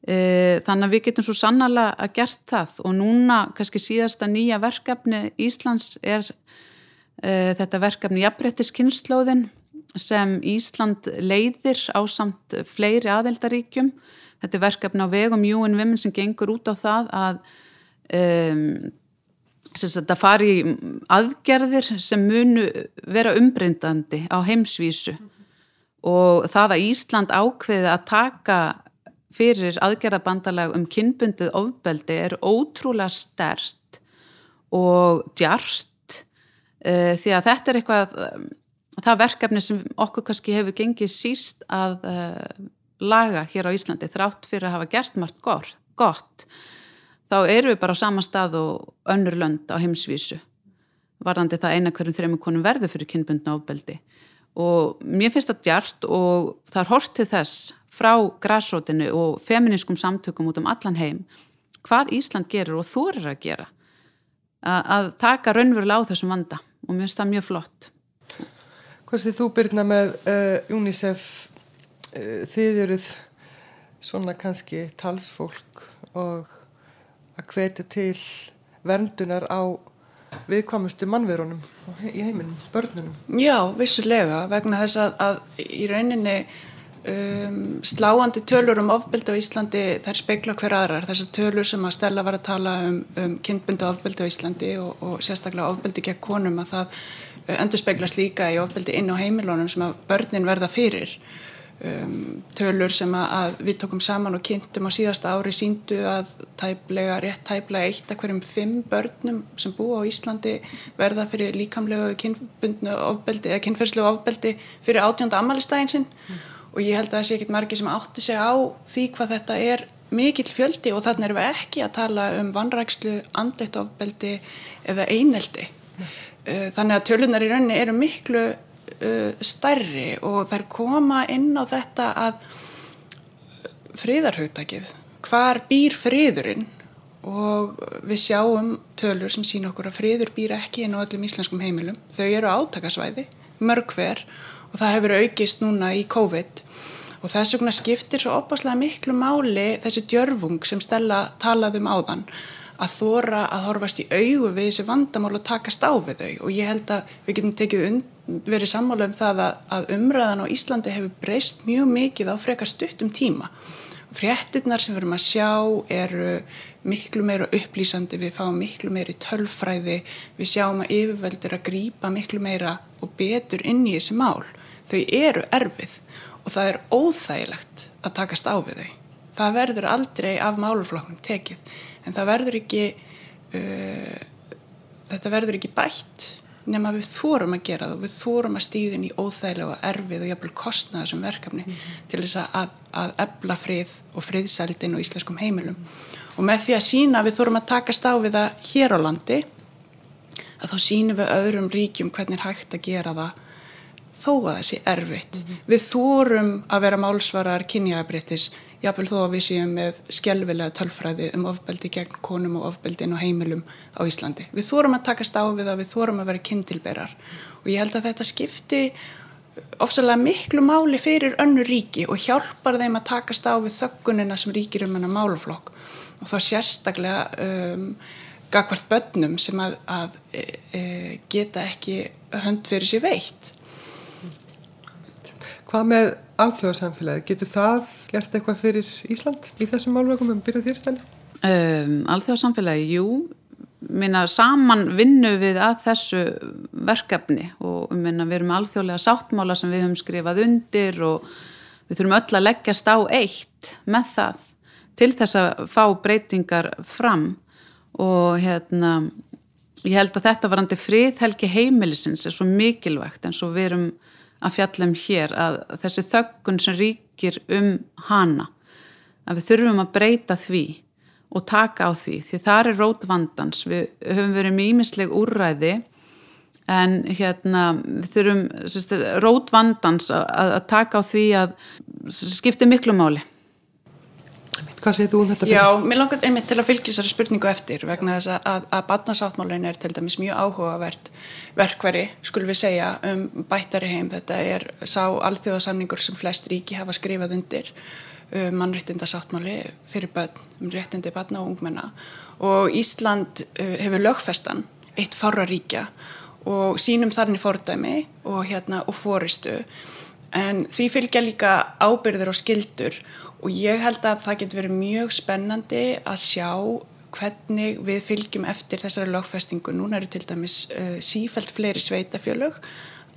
[SPEAKER 14] Uh, þannig að við getum svo sannala að gert það. Og núna kannski síðasta nýja verkefni Íslands er uh, þetta verkefni Jafnbrettis kynnslóðin sem Ísland leiðir á samt fleiri aðeldaríkjum. Þetta er verkefni á vegum UN Women sem gengur út á það að um, þetta fari aðgerðir sem munu vera umbreyndandi á heimsvísu og það að Ísland ákveði að taka fyrir aðgerðabandalag um kynbundið ofbeldi er ótrúlega stert og djart uh, því að þetta er eitthvað það verkefni sem okkur kannski hefur gengið síst að uh, laga hér á Íslandi þrátt fyrir að hafa gert margt gott, gott þá eru við bara á sama stað og önnur lönd á heimsvísu. Varðandi það eina hverjum þreymur konum verður fyrir kynbundna ofbeldi. Og mér finnst það djart og það er hort til þess frá græsrótinu og feminískum samtökum út um allan heim hvað Ísland gerur og þú er að gera. Að taka raunverulega á þessum vanda. Og mér finnst það mjög flott
[SPEAKER 9] Hvað sé þú byrna með uh, UNICEF uh, þið eruð svona kannski talsfólk og að hvetja til verndunar á viðkvamustu mannverunum í heiminum, börnunum?
[SPEAKER 13] Já, vissulega, vegna þess að, að í rauninni um, sláandi tölur um ofbeldi á Íslandi þær speikla hver aðrar, þessar tölur sem að Stella var að tala um, um kynbundu ofbeldi á Íslandi og, og sérstaklega ofbeldi gegn konum að það endur speglast líka í ofbeldi inn á heimilónum sem að börnin verða fyrir um, tölur sem að við tókum saman og kynntum á síðasta ári síndu að tæplega, rétt tæplega eitt að hverjum fimm börnum sem búa á Íslandi verða fyrir líkamlega kynbundnu ofbeldi eða kynferðslu ofbeldi fyrir átjónda amalistægin sinn mm. og ég held að það sé ekkit margi sem átti sig á því hvað þetta er mikill fjöldi og þannig erum við ekki að tala um vanrækslu, andleitt ofbeldi eða eineldi mm. Eh, þannig að tölunar í rauninni eru miklu uh, stærri og þær koma inn á þetta að friðarhugtakið, hvar býr friðurinn? Og við sjáum tölur sem sína okkur að friður býr ekki inn á öllum íslenskum heimilum. Þau eru átakasvæði, mörg hver og það hefur aukist núna í COVID. Og þess vegna skiptir svo opaslega miklu máli þessi djörfung sem Stella talaði um áðan að þóra að horfast í augu við þessi vandamál og takast á við þau og ég held að við getum tekið verið sammála um það að, að umræðan á Íslandi hefur breyst mjög mikið á frekar stuttum tíma. Fréttinnar sem við erum að sjá eru miklu meira upplýsandi, við fáum miklu meira í tölfræði, við sjáum að yfirveldur að grýpa miklu meira og betur inn í þessi mál. Þau eru erfið og það er óþægilegt að takast á við þau. Það verður aldrei af máluflokknum tekið en það verður ekki uh, þetta verður ekki bætt nema við þórum að gera það við þórum að stíðin í óþægilega og erfið og jafnvel kostna þessum verkefni mm -hmm. til þess að, að ebla frið og friðsældin og íslenskum heimilum og með því að sína við þórum að við það hér á landi að þá sínum við öðrum ríkjum hvernig hægt að gera það þó að það sé erfitt. Mm -hmm. Við þórum að vera málsvarar kynjaðabrittis jáfnvel þó að við séum með skjálfilega tölfræði um ofbeldi gegn konum og ofbeldi inn á heimilum á Íslandi. Við þórum að takast á við það, við þórum að vera kynntilberar og ég held að þetta skipti ofsalega miklu máli fyrir önnu ríki og hjálpar þeim að takast á við þöggunina sem ríkir um hennar máluflokk og þá sérstaklega um, gagvart börnum sem að, að e, e, geta ekki hönd fyrir sér veitt.
[SPEAKER 9] Hvað með alþjóðarsamfélagi, getur það gert eitthvað fyrir Ísland í þessum málvökum um byrjuð þýrstæli?
[SPEAKER 14] Um, alþjóðarsamfélagi, jú minna saman vinnu við að þessu verkefni og um minna, við erum alþjóðlega sáttmála sem við höfum skrifað undir og við þurfum öll að leggjast á eitt með það til þess að fá breytingar fram og hérna ég held að þetta varandi friðhelgi heimilisins er svo mikilvægt eins og við erum að fjallum hér að þessi þöggun sem ríkir um hana að við þurfum að breyta því og taka á því því það er rót vandans. Við höfum verið mýmisleg úrræði en hérna við þurfum rót vandans að, að taka á því að skipti miklu máli
[SPEAKER 9] Hvað segir þú um þetta?
[SPEAKER 13] Já, mér langar einmitt til að fylgja þessari spurningu eftir vegna þess að, að, að batnasáttmálin er til dæmis mjög áhugavert verkveri, skulum við segja, um bættari heim. Þetta er sá alþjóðasamningur sem flest ríki hafa skrifað undir um mannréttindasáttmáli fyrir börn, um réttindi batna og ungmenna og Ísland uh, hefur lögfestan eitt fára ríkja og sínum þarni fordæmi og, hérna, og fóristu en því fylgja líka ábyrður og skildur og ég held að það getur verið mjög spennandi að sjá hvernig við fylgjum eftir þessari lögfestingu. Núna eru til dæmis uh, sífælt fleiri sveitafjölög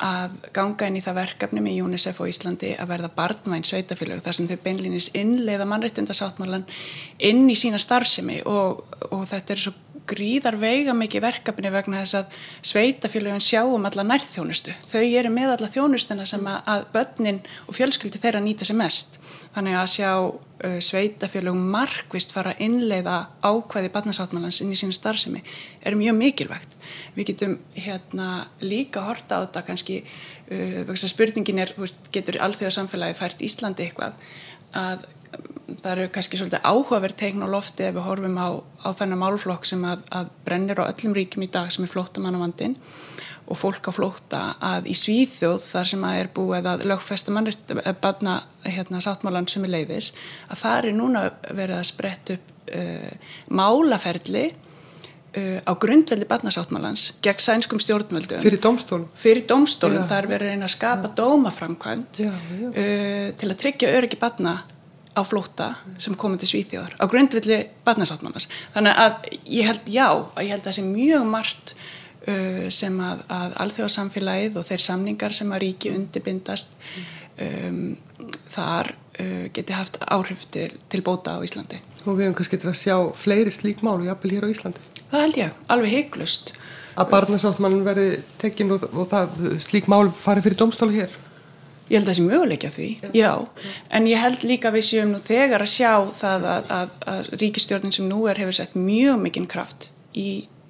[SPEAKER 13] að ganga inn í það verkefni með UNICEF og Íslandi að verða barnvæn sveitafjölög þar sem þau beinlinis innleiða mannrættindasáttmálan inn í sína starfsemi og, og þetta er svo gríðar veiga mikið verkefni vegna þess að sveitafélagin sjáum alla nærþjónustu. Þau eru með alla þjónustuna sem að, börnin og fjölskyldi þeirra nýta sér mest. Þannig að sjá uh, sveitafélagum markvist fara að innleiða ákvæði barnasáttmálans inn í sína starfsemi er mjög mikilvægt. Við getum hérna líka horta á þetta kannski, uh, spurningin er, getur alþjóðarsamfélagi fært Íslandi eitthvað að það eru kannski svolítið áhugaverð teikn á lofti ef við horfum á, á þennan málflokk sem að, að brennir á öllum ríkjum í dag sem er flóttamannavandin og fólk á flótta að í Svíþjóð þar sem að er búið að lögfesta mannritt barna hérna, sáttmálan sem er leiðis að það er núna verið að spretta upp uh, málaferli uh, á grundveldi barnasáttmálans gegn sænskum stjórnvöldum.
[SPEAKER 9] Fyrir domstólum,
[SPEAKER 13] fyrir domstólum þar verið að skapa já. dómaframkvæmt uh, til að tryggja öryggi barna á flóta sem komið til Svíþjóðar á grundvilli barnasáttmannars þannig að ég held já að ég held að það sé mjög margt uh, sem að, að alþjóðarsamfélagið og þeir samningar sem að ríki undirbindast um, þar uh, geti haft áhrif til, til bóta á Íslandi.
[SPEAKER 9] Og við hefum kannski getið að sjá fleiri slík mál og jafnvel hér á Íslandi.
[SPEAKER 13] Það held ég, alveg heiklust
[SPEAKER 9] að barnasáttmann verði tekinn og, og það, slík mál fari fyrir domstólu hér
[SPEAKER 13] Ég held að það sé möguleika því, já. já, en ég held líka við séum nú þegar að sjá það að, að, að ríkistjórnin sem nú er hefur sett mjög mikinn kraft í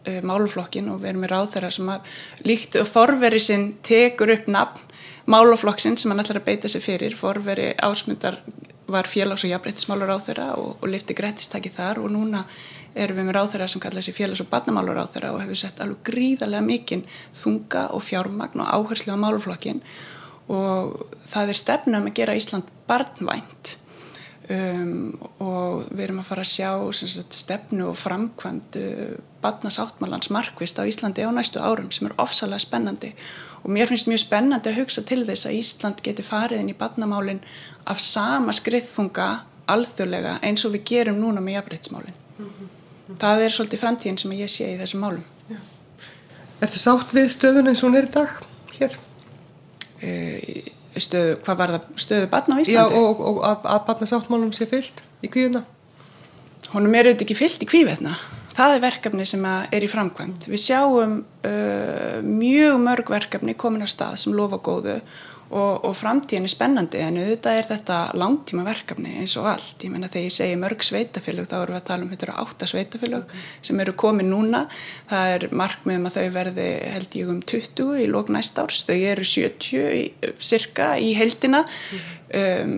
[SPEAKER 13] uh, máluflokkin og við erum með ráþæra sem að líkt og forveri sinn tekur upp nafn máluflokksinn sem hann ætlar að beita sig fyrir, forveri ásmundar var félags- og jafnbreytismálur ráþæra og, og lifti grættistaki þar og núna erum við með ráþæra sem kalla þessi félags- og barnamálur ráþæra og hefur sett alveg gríðarlega mikinn þunga og fjármagn og áherslu á máluflokkin og það er stefnum að gera Ísland barnvænt um, og við erum að fara að sjá sagt, stefnu og framkvæmt uh, barnasáttmálans markvist á Íslandi á næstu árum sem er ofsalega spennandi og mér finnst mjög spennandi að hugsa til þess að Ísland geti farið inn í barnamálin af sama skriðþunga alþjóðlega eins og við gerum núna með jafnreitsmálin mm -hmm. það er svolítið framtíðin sem ég sé í þessum málum Já.
[SPEAKER 9] Ertu sátt við stöðun eins og hún er í dag hér?
[SPEAKER 13] Eh, stöðu, hvað var það, stöðu batna á Íslandi?
[SPEAKER 9] Já, og, og að, að batna sáttmálum sé fyllt í kvíuna?
[SPEAKER 13] Honum er auðvitað ekki fyllt í kvívetna. Það er verkefni sem er í framkvæmt. Við sjáum uh, mjög mörg verkefni komin á stað sem lofa góðu og, og framtíðin er spennandi en auðvitað er þetta langtíma verkefni eins og allt. Ég menna þegar ég segi mörg sveitafélög þá erum við að tala um þetta eru átta sveitafélög mm. sem eru komið núna. Það er markmiðum að þau verði held ég um 20 í lók næst árs. Þau eru 70 í, cirka í heldina mm. um,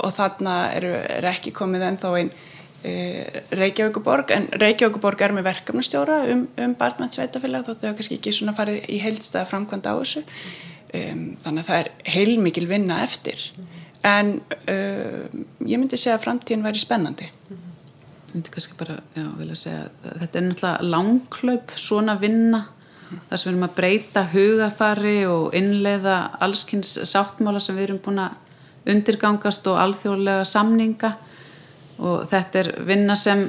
[SPEAKER 13] og þarna eru er ekki komið ennþá einn e, Reykjavíkuborg en Reykjavíkuborg er með verkefnastjóra um, um barnvænt sveitafélag þó þau kannski ekki svona farið í heldstæða framkvæmda á þessu um, þannig að það er heilmikil vinna eftir. En um, ég myndi segja að framtíðin væri spennandi.
[SPEAKER 14] Ég myndi kannski bara já, vilja segja að þetta er náttúrulega langklaup svona vinna þar sem við erum að breyta hugafari og innleiða allskynns sáttmála sem við erum búin að undirgangast og alþjóðlega samninga. Og þetta er vinna sem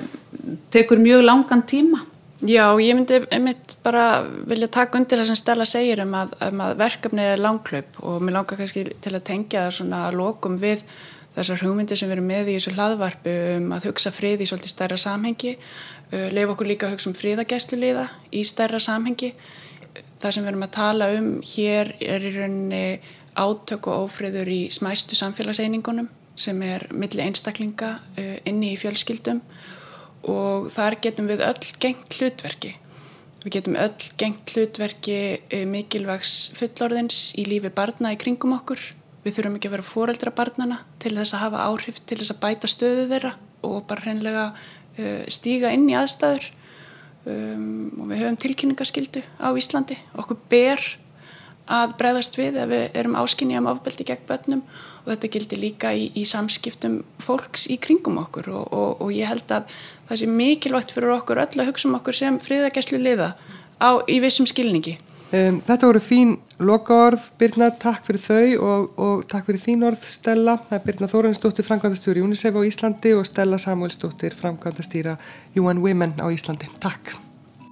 [SPEAKER 14] tekur mjög langan tíma
[SPEAKER 13] Já, ég myndi einmitt bara vilja taka undir það sem Stella segir um að, um að verkefni er langklaup og mér langar kannski til að tengja það svona að lokum við þessar hugmyndir sem við erum með í þessu hlaðvarpu um að hugsa frið í svolítið stærra samhengi, uh, leif okkur líka að hugsa um friðagæsluliða í stærra samhengi. Það sem við erum að tala um hér er í rauninni átök og ófriður í smæstu samfélagseiningunum sem er milli einstaklinga uh, inni í fjölskyldum og þar getum við öll gengt hlutverki. Við getum öll gengt hlutverki uh, mikilvægs fullorðins í lífi barna í kringum okkur. Við þurfum ekki að vera fóreldra barnana til þess að hafa áhrif til þess að bæta stöðu þeirra og bara hreinlega uh, stíga inn í aðstæður um, og við höfum tilkynningaskildu á Íslandi. Okkur ber að bregðast við ef við erum áskinni um ofbeldi gegn börnum og þetta gildir líka í, í samskiptum fólks í kringum okkur og, og, og ég held að það sé mikilvægt fyrir okkur öll að hugsa um okkur sem friðagæslu liða á, í vissum skilningi.
[SPEAKER 9] Um, þetta voru fín lokaorð, Birna, takk fyrir þau og, og takk fyrir þín orð, Stella. Það er Birna Þórensdóttir, framkvæmdastjóri UNICEF á Íslandi og Stella Samuelsdóttir, framkvæmdastýra UN Women á Íslandi. Takk.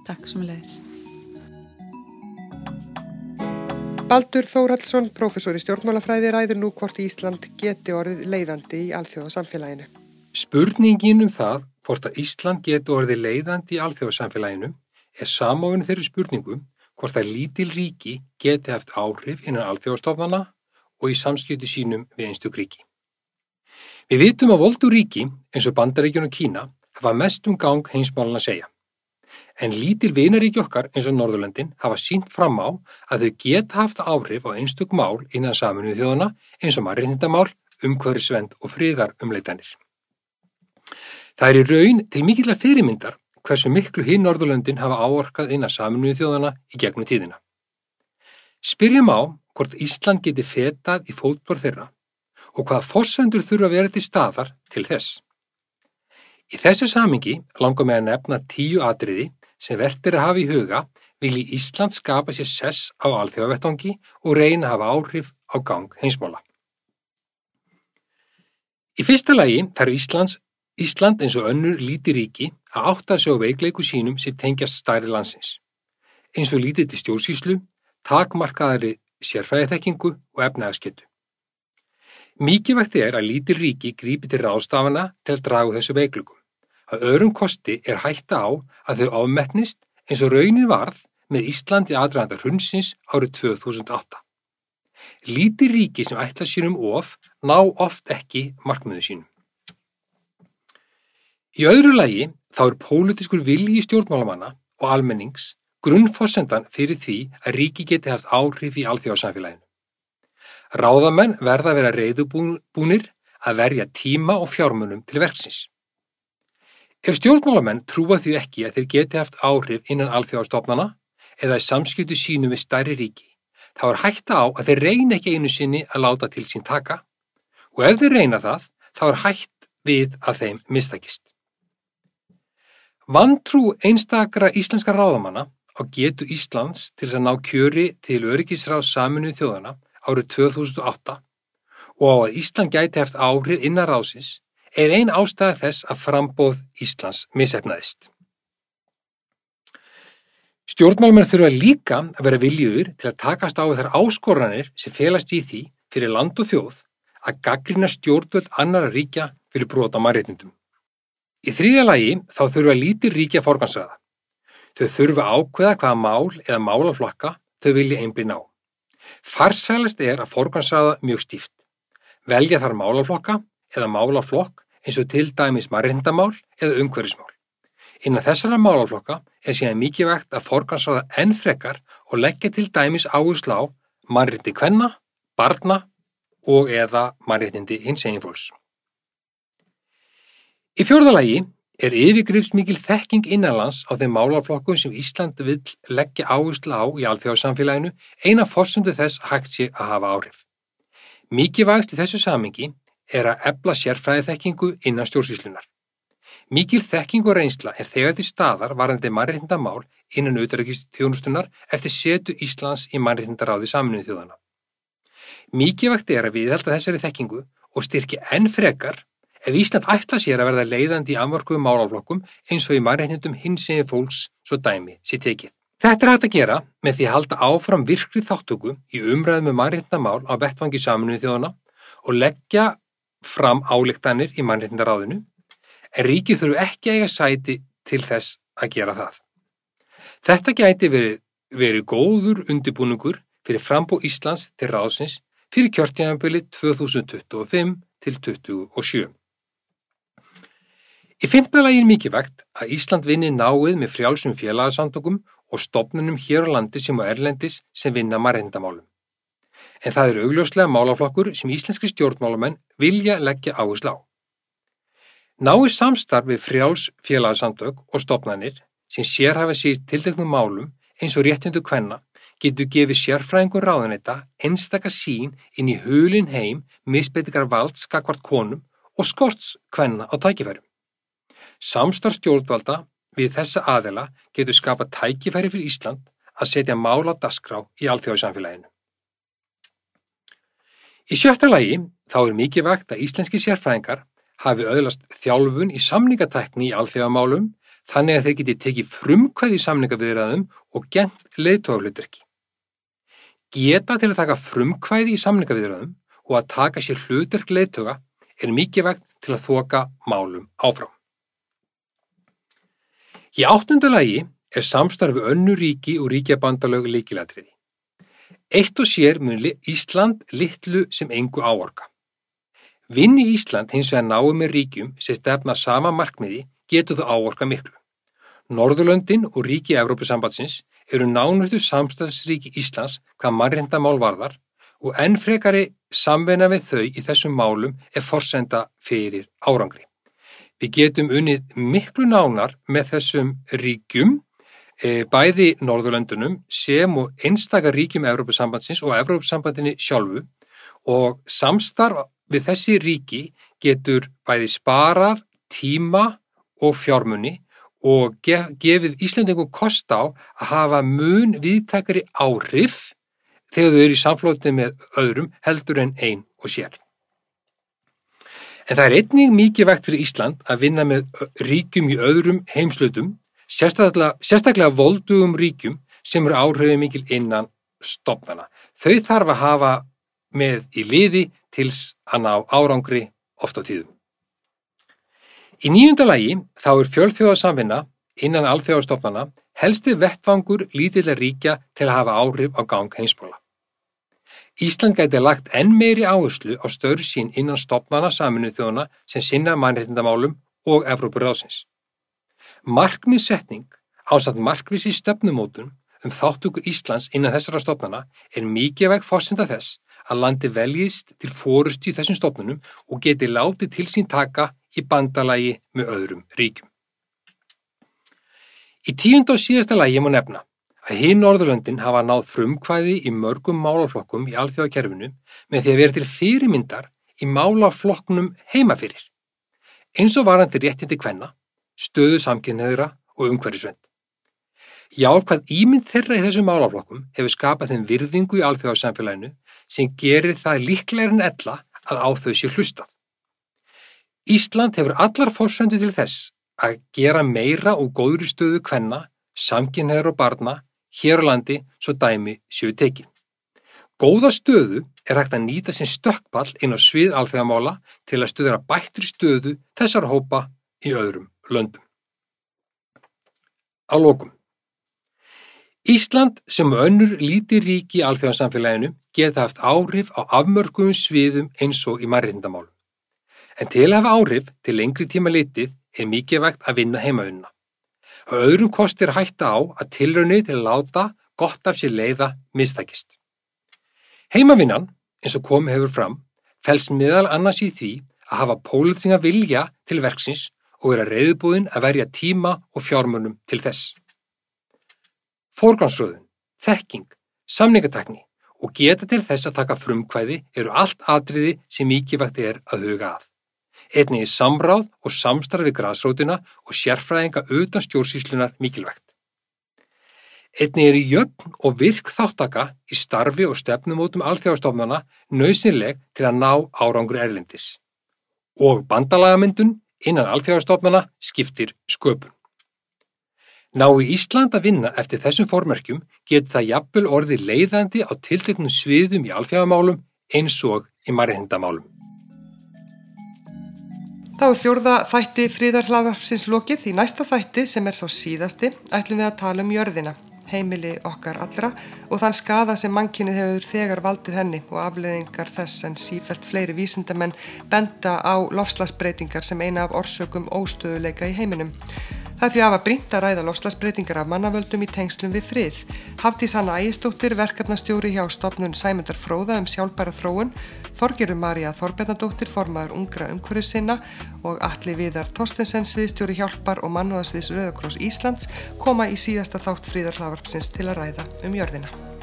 [SPEAKER 14] Takk sem leiðis.
[SPEAKER 9] Baldur Þórhaldsson, professor í stjórnmálafræði, ræður nú hvort Ísland geti orðið leiðandi í alþjóðasamfélaginu.
[SPEAKER 15] Spurningin um það hvort að Ísland geti orðið leiðandi í alþjóðasamfélaginu er samofinu þeirri spurningum hvort að lítil ríki geti haft áhrif innan alþjóðastofnana og í samskipti sínum við einstök ríki. Við vitum að voldu ríki eins og Bandaríkjun og Kína hafa mest um gang heimsmálun að segja. En lítil vinaríki okkar eins og Norðurlöndin hafa sínt fram á að þau geta haft áhrif á einstök mál innan saminuð þjóðana eins og mannreitindamál, umhverfisvend og friðar umleitanir. Það er í raun til mikill að fyrirmyndar hversu miklu hinn Norðurlöndin hafa áorkað innan saminuð þjóðana í gegnum tíðina. Spyrjum á hvort Ísland geti fetað í fótbor þeirra og hvaða fossendur þurfa að vera til staðar til þess. Í þessu samingi langar með að nefna tíu atriði sem verður að hafa í huga vilji Ísland skapa sér sess á alþjóðavettangi og reyna að hafa áhrif á gang heimsmála. Í fyrsta lagi þarf Íslands, Ísland eins og önnur líti ríki að átta sig á veikleiku sínum sem tengjast stærri landsins, eins og lítið til stjórnsýslu, takmarkaðari sérfæðiþekkingu og efnaðarsketu. Mikilvægt er að lítir ríki grípi til ráðstafana til að dragu þessu veiklukum. Að öðrum kosti er hætta á að þau ámetnist eins og raunin varð með Íslandi aðræðanda hundsins árið 2008. Lítir ríki sem ætla sínum of ná oft ekki markmiðu sínum. Í öðru lagi þá er pólitiskur vilji stjórnmálamanna og almennings grunnforsendan fyrir því að ríki geti haft áhrif í alþjóðsamfélaginu. Ráðamenn verða að vera reyðubúnir að verja tíma og fjármunum til verksins. Ef stjórnmálamenn trúa því ekki að þeir geti haft áhrif innan alþjóðastofnana eða í samskiptu sínum við stærri ríki, þá er hætta á að þeir reyna ekki einu sinni að láta til sín taka og ef þeir reyna það, þá er hætt við að þeim mistakist. Vantrú einstakra íslenska ráðamanna á getu Íslands til að ná kjöri til öryggisráð saminuð þjóðana árið 2008 og á að Ísland gæti eftir áhrif innan rásins er ein ástæða þess að frambóð Íslands misefnaðist. Stjórnmálmenn þurfa líka að vera viljur til að takast á þar áskoranir sem felast í því fyrir land og þjóð að gaggrina stjórnvöld annara ríkja fyrir brota mannréttundum. Í þrýja lagi þá þurfa lítir ríkja forgansraða. Þau þurfa ákveða hvaða mál eða málaflokka þau vilja einblina á. Farsælast er að forgansraða mjög stíft. Velja þar málaflokka eða málaflokk eins og til dæmis marrindamál eða umhverfismál. Innan þessara málaflokka er síðan mikið vegt að forgansraða enn frekar og leggja til dæmis áherslu á marrindi kvenna, barna og eða marrindi hins eginfólks. Í fjórðalagi er yfirgrifst mikil þekking innanlands á þeim málaflokkum sem Ísland vil leggja áherslu á í alþjóðsamfélaginu eina fórsöndu þess hægt sé að hafa áhrif. Mikið vægt í þessu samingi er að ebla sérfræði þekkingu innan stjórnsýslunar. Mikil þekking og reynsla er þegar til staðar varandi mannréttindamál innan auðvitaðrækistjónustunar eftir setu Íslands í mannréttindaráði saminuð þjóðana. Mikið vægt er að viðhalda þessari þekkingu og styrki enn frekar ef Ísland ætla sér að verða leiðandi í amvarkuðum málaflokkum eins og í mannréttindum hins eginn fólks svo dæmi sé tekið. Þetta er hægt að gera með því að halda áfram virkri þáttöku í umræðum með mannréttindamál á vettvangi saminuði þjóðana og leggja fram álíktanir í mannréttindaráðinu, en ríkið þurfu ekki eiga sæti til þess að gera það. Þetta gæti verið, verið góður undibúningur fyrir frambú Íslands til ráðsins fyrir kjörtjæðanbili 2025 til 2027. Í fymta lagi er mikilvægt að Ísland vinni náið með frjálsum félagasamtökum og stopnunum hér á landi sem á Erlendis sem vinna marrindamálum. En það er augljóslega málaflokkur sem íslenski stjórnmálamenn vilja leggja áherslu á. Náið samstarf við frjáls félagasamtök og stopnanir sem sérhafa sér tildeknum málum eins og réttindu kvenna getur gefið sérfræðingur ráðanetta einstaka sín inn í hulin heim misbeitikar valds skakvart konum og skorts kvenna á tækifærum. Samstarf stjórnvalda við þessa aðela getur skapað tækifæri fyrir Ísland að setja mál á dasgrá í alþjóðsamfélaginu. Í sjötta lagi þá er mikið vakt að íslenski sérfræðingar hafi öðlast þjálfun í samningatækni í alþjóðamálum þannig að þeir geti tekið frumkvæði í samningaviðræðum og gengt leiðtóðarluturki. Geta til að taka frumkvæði í samningaviðræðum og að taka sér hluturk leiðtóga er mikið vakt til að þoka málum áfram. Í áttundalagi er samstarfi önnu ríki og ríkjabandalög líkilatriði. Eitt og sér mun Ísland litlu sem engu áorka. Vinni Ísland hins vegar náðu með ríkjum sem stefna sama markmiði getur þú áorka miklu. Norðurlöndin og ríki Evrópusambatsins eru nánustu samstagsríki Íslands hvað mannrindamál varðar og enn frekari samveina við þau í þessum málum er forsenda fyrir árangri. Við getum unnið miklu nánar með þessum ríkjum, e, bæði Norðurlöndunum sem og einstakar ríkjum Evrópusambatsins og Evrópusambandinni sjálfu og samstarf við þessi ríki getur bæði sparað tíma og fjármunni og gefið Íslandingum kost á að hafa mun viðtakari áhrif þegar þau eru í samflótið með öðrum heldur en einn og sér. En það er einnig mikið vekt fyrir Ísland að vinna með ríkjum í öðrum heimslutum, sérstaklega, sérstaklega voldugum ríkjum sem eru áhrifið mikil innan stopnana. Þau þarf að hafa með í liði tils að ná árangri oft á tíðum. Í nýjunda lagi þá er fjölþjóðarsamvinna innan alþjóðarstofnana helsti vettvangur lítilega ríkja til að hafa áhrif á gang heimsbóla. Ísland gæti lagt enn meiri áherslu á störu sín innan stopnana saminu þjóðana sem sinna mannreitindamálum og Evrópuráðsins. Markmiðsetning ásatt markvis í stefnumótun um þáttöku Íslands innan þessara stopnana er mikið veg fórsenda þess að landi veljist til fórustu í þessum stopnunum og geti látið til sín taka í bandalagi með öðrum ríkjum. Í tíund og síðasta lagi má nefna að hinn Norðurlöndin hafa náð frumkvæði í mörgum málaflokkum í alþjóðakerfinu með því að vera til fyrirmyndar í málaflokknum heimafyrir, eins og varandi réttindi kvenna, stöðu samkynneðra og umhverjusvend. Já, hvað ímynd þeirra í þessum málaflokkum hefur skapað þeim virðingu í alþjóðarsamfélaginu sem gerir það líklega en ella að á þau sé hlustað. Ísland hefur allar fórsöndu til þess að gera meira og góðri stöðu kvenna, samkynneðra og barna hér á landi svo dæmi séu tekin. Góða stöðu er hægt að nýta sem stökkpall inn á svið alþjóðamála til að stöðra bættri stöðu þessar hópa í öðrum löndum. Á lókum. Ísland sem önnur líti ríki í alþjóðansamfélaginu geta haft áhrif á afmörgum sviðum eins og í marrindamálum. En til að hafa áhrif til lengri tíma litið er mikið vegt að vinna heimaunna. Á öðrum kosti er hætta á að tilraunni til að láta gott af sér leiða mistakist. Heimavinnan, eins og komið hefur fram, fels meðal annars í því að hafa pólitinga vilja til verksins og vera reyðbúðin að verja tíma og fjármunum til þess. Forgansröðun, þekking, samningatekni og geta til þess að taka frumkvæði eru allt atriði sem mikilvægt er að huga að. Einnig í samráð og samstarfi græsrótina og sérfræðinga utan stjórnsýslunar mikilvægt. Einnig er í jöfn og virk þáttaka í starfi og stefnumótum alþjóðastofnana nöðsynleg til að ná árangur erlendis. Og bandalagamyndun innan alþjóðastofnana skiptir sköpun. Nái Ísland að vinna eftir þessum formerkjum getur það jafnvel orði leiðandi á tilteknum sviðum í alþjóðamálum eins og í margindamálum.
[SPEAKER 9] Þá er fjórða þætti fríðarhlaðvarpsins lokið í næsta þætti sem er sá síðasti ætlum við að tala um jörðina, heimili okkar allra og þann skada sem mannkynnið hefur þegar valdið henni og afleðingar þess en sífælt fleiri vísindamenn benda á lofslagsbreytingar sem eina af orsökum óstöðuleika í heiminum. Það því af að brínt að ræða lofslagsbreytingar af mannavöldum í tengslum við frið. Hafdís Hanna Ægistóttir, verkefnastjóri hjá stopnun Sæmundar Fróða um sjálfbæra þróun, Þorgeru Marja Þorbjarnadóttir, formaður ungra umhverfið sinna og Alli Viðar Torstensen, sviðstjóri hjálpar og mannúðasviðs Rauðakross Íslands koma í síðasta þátt fríðarhlaðvarpsins til að ræða um jörðina.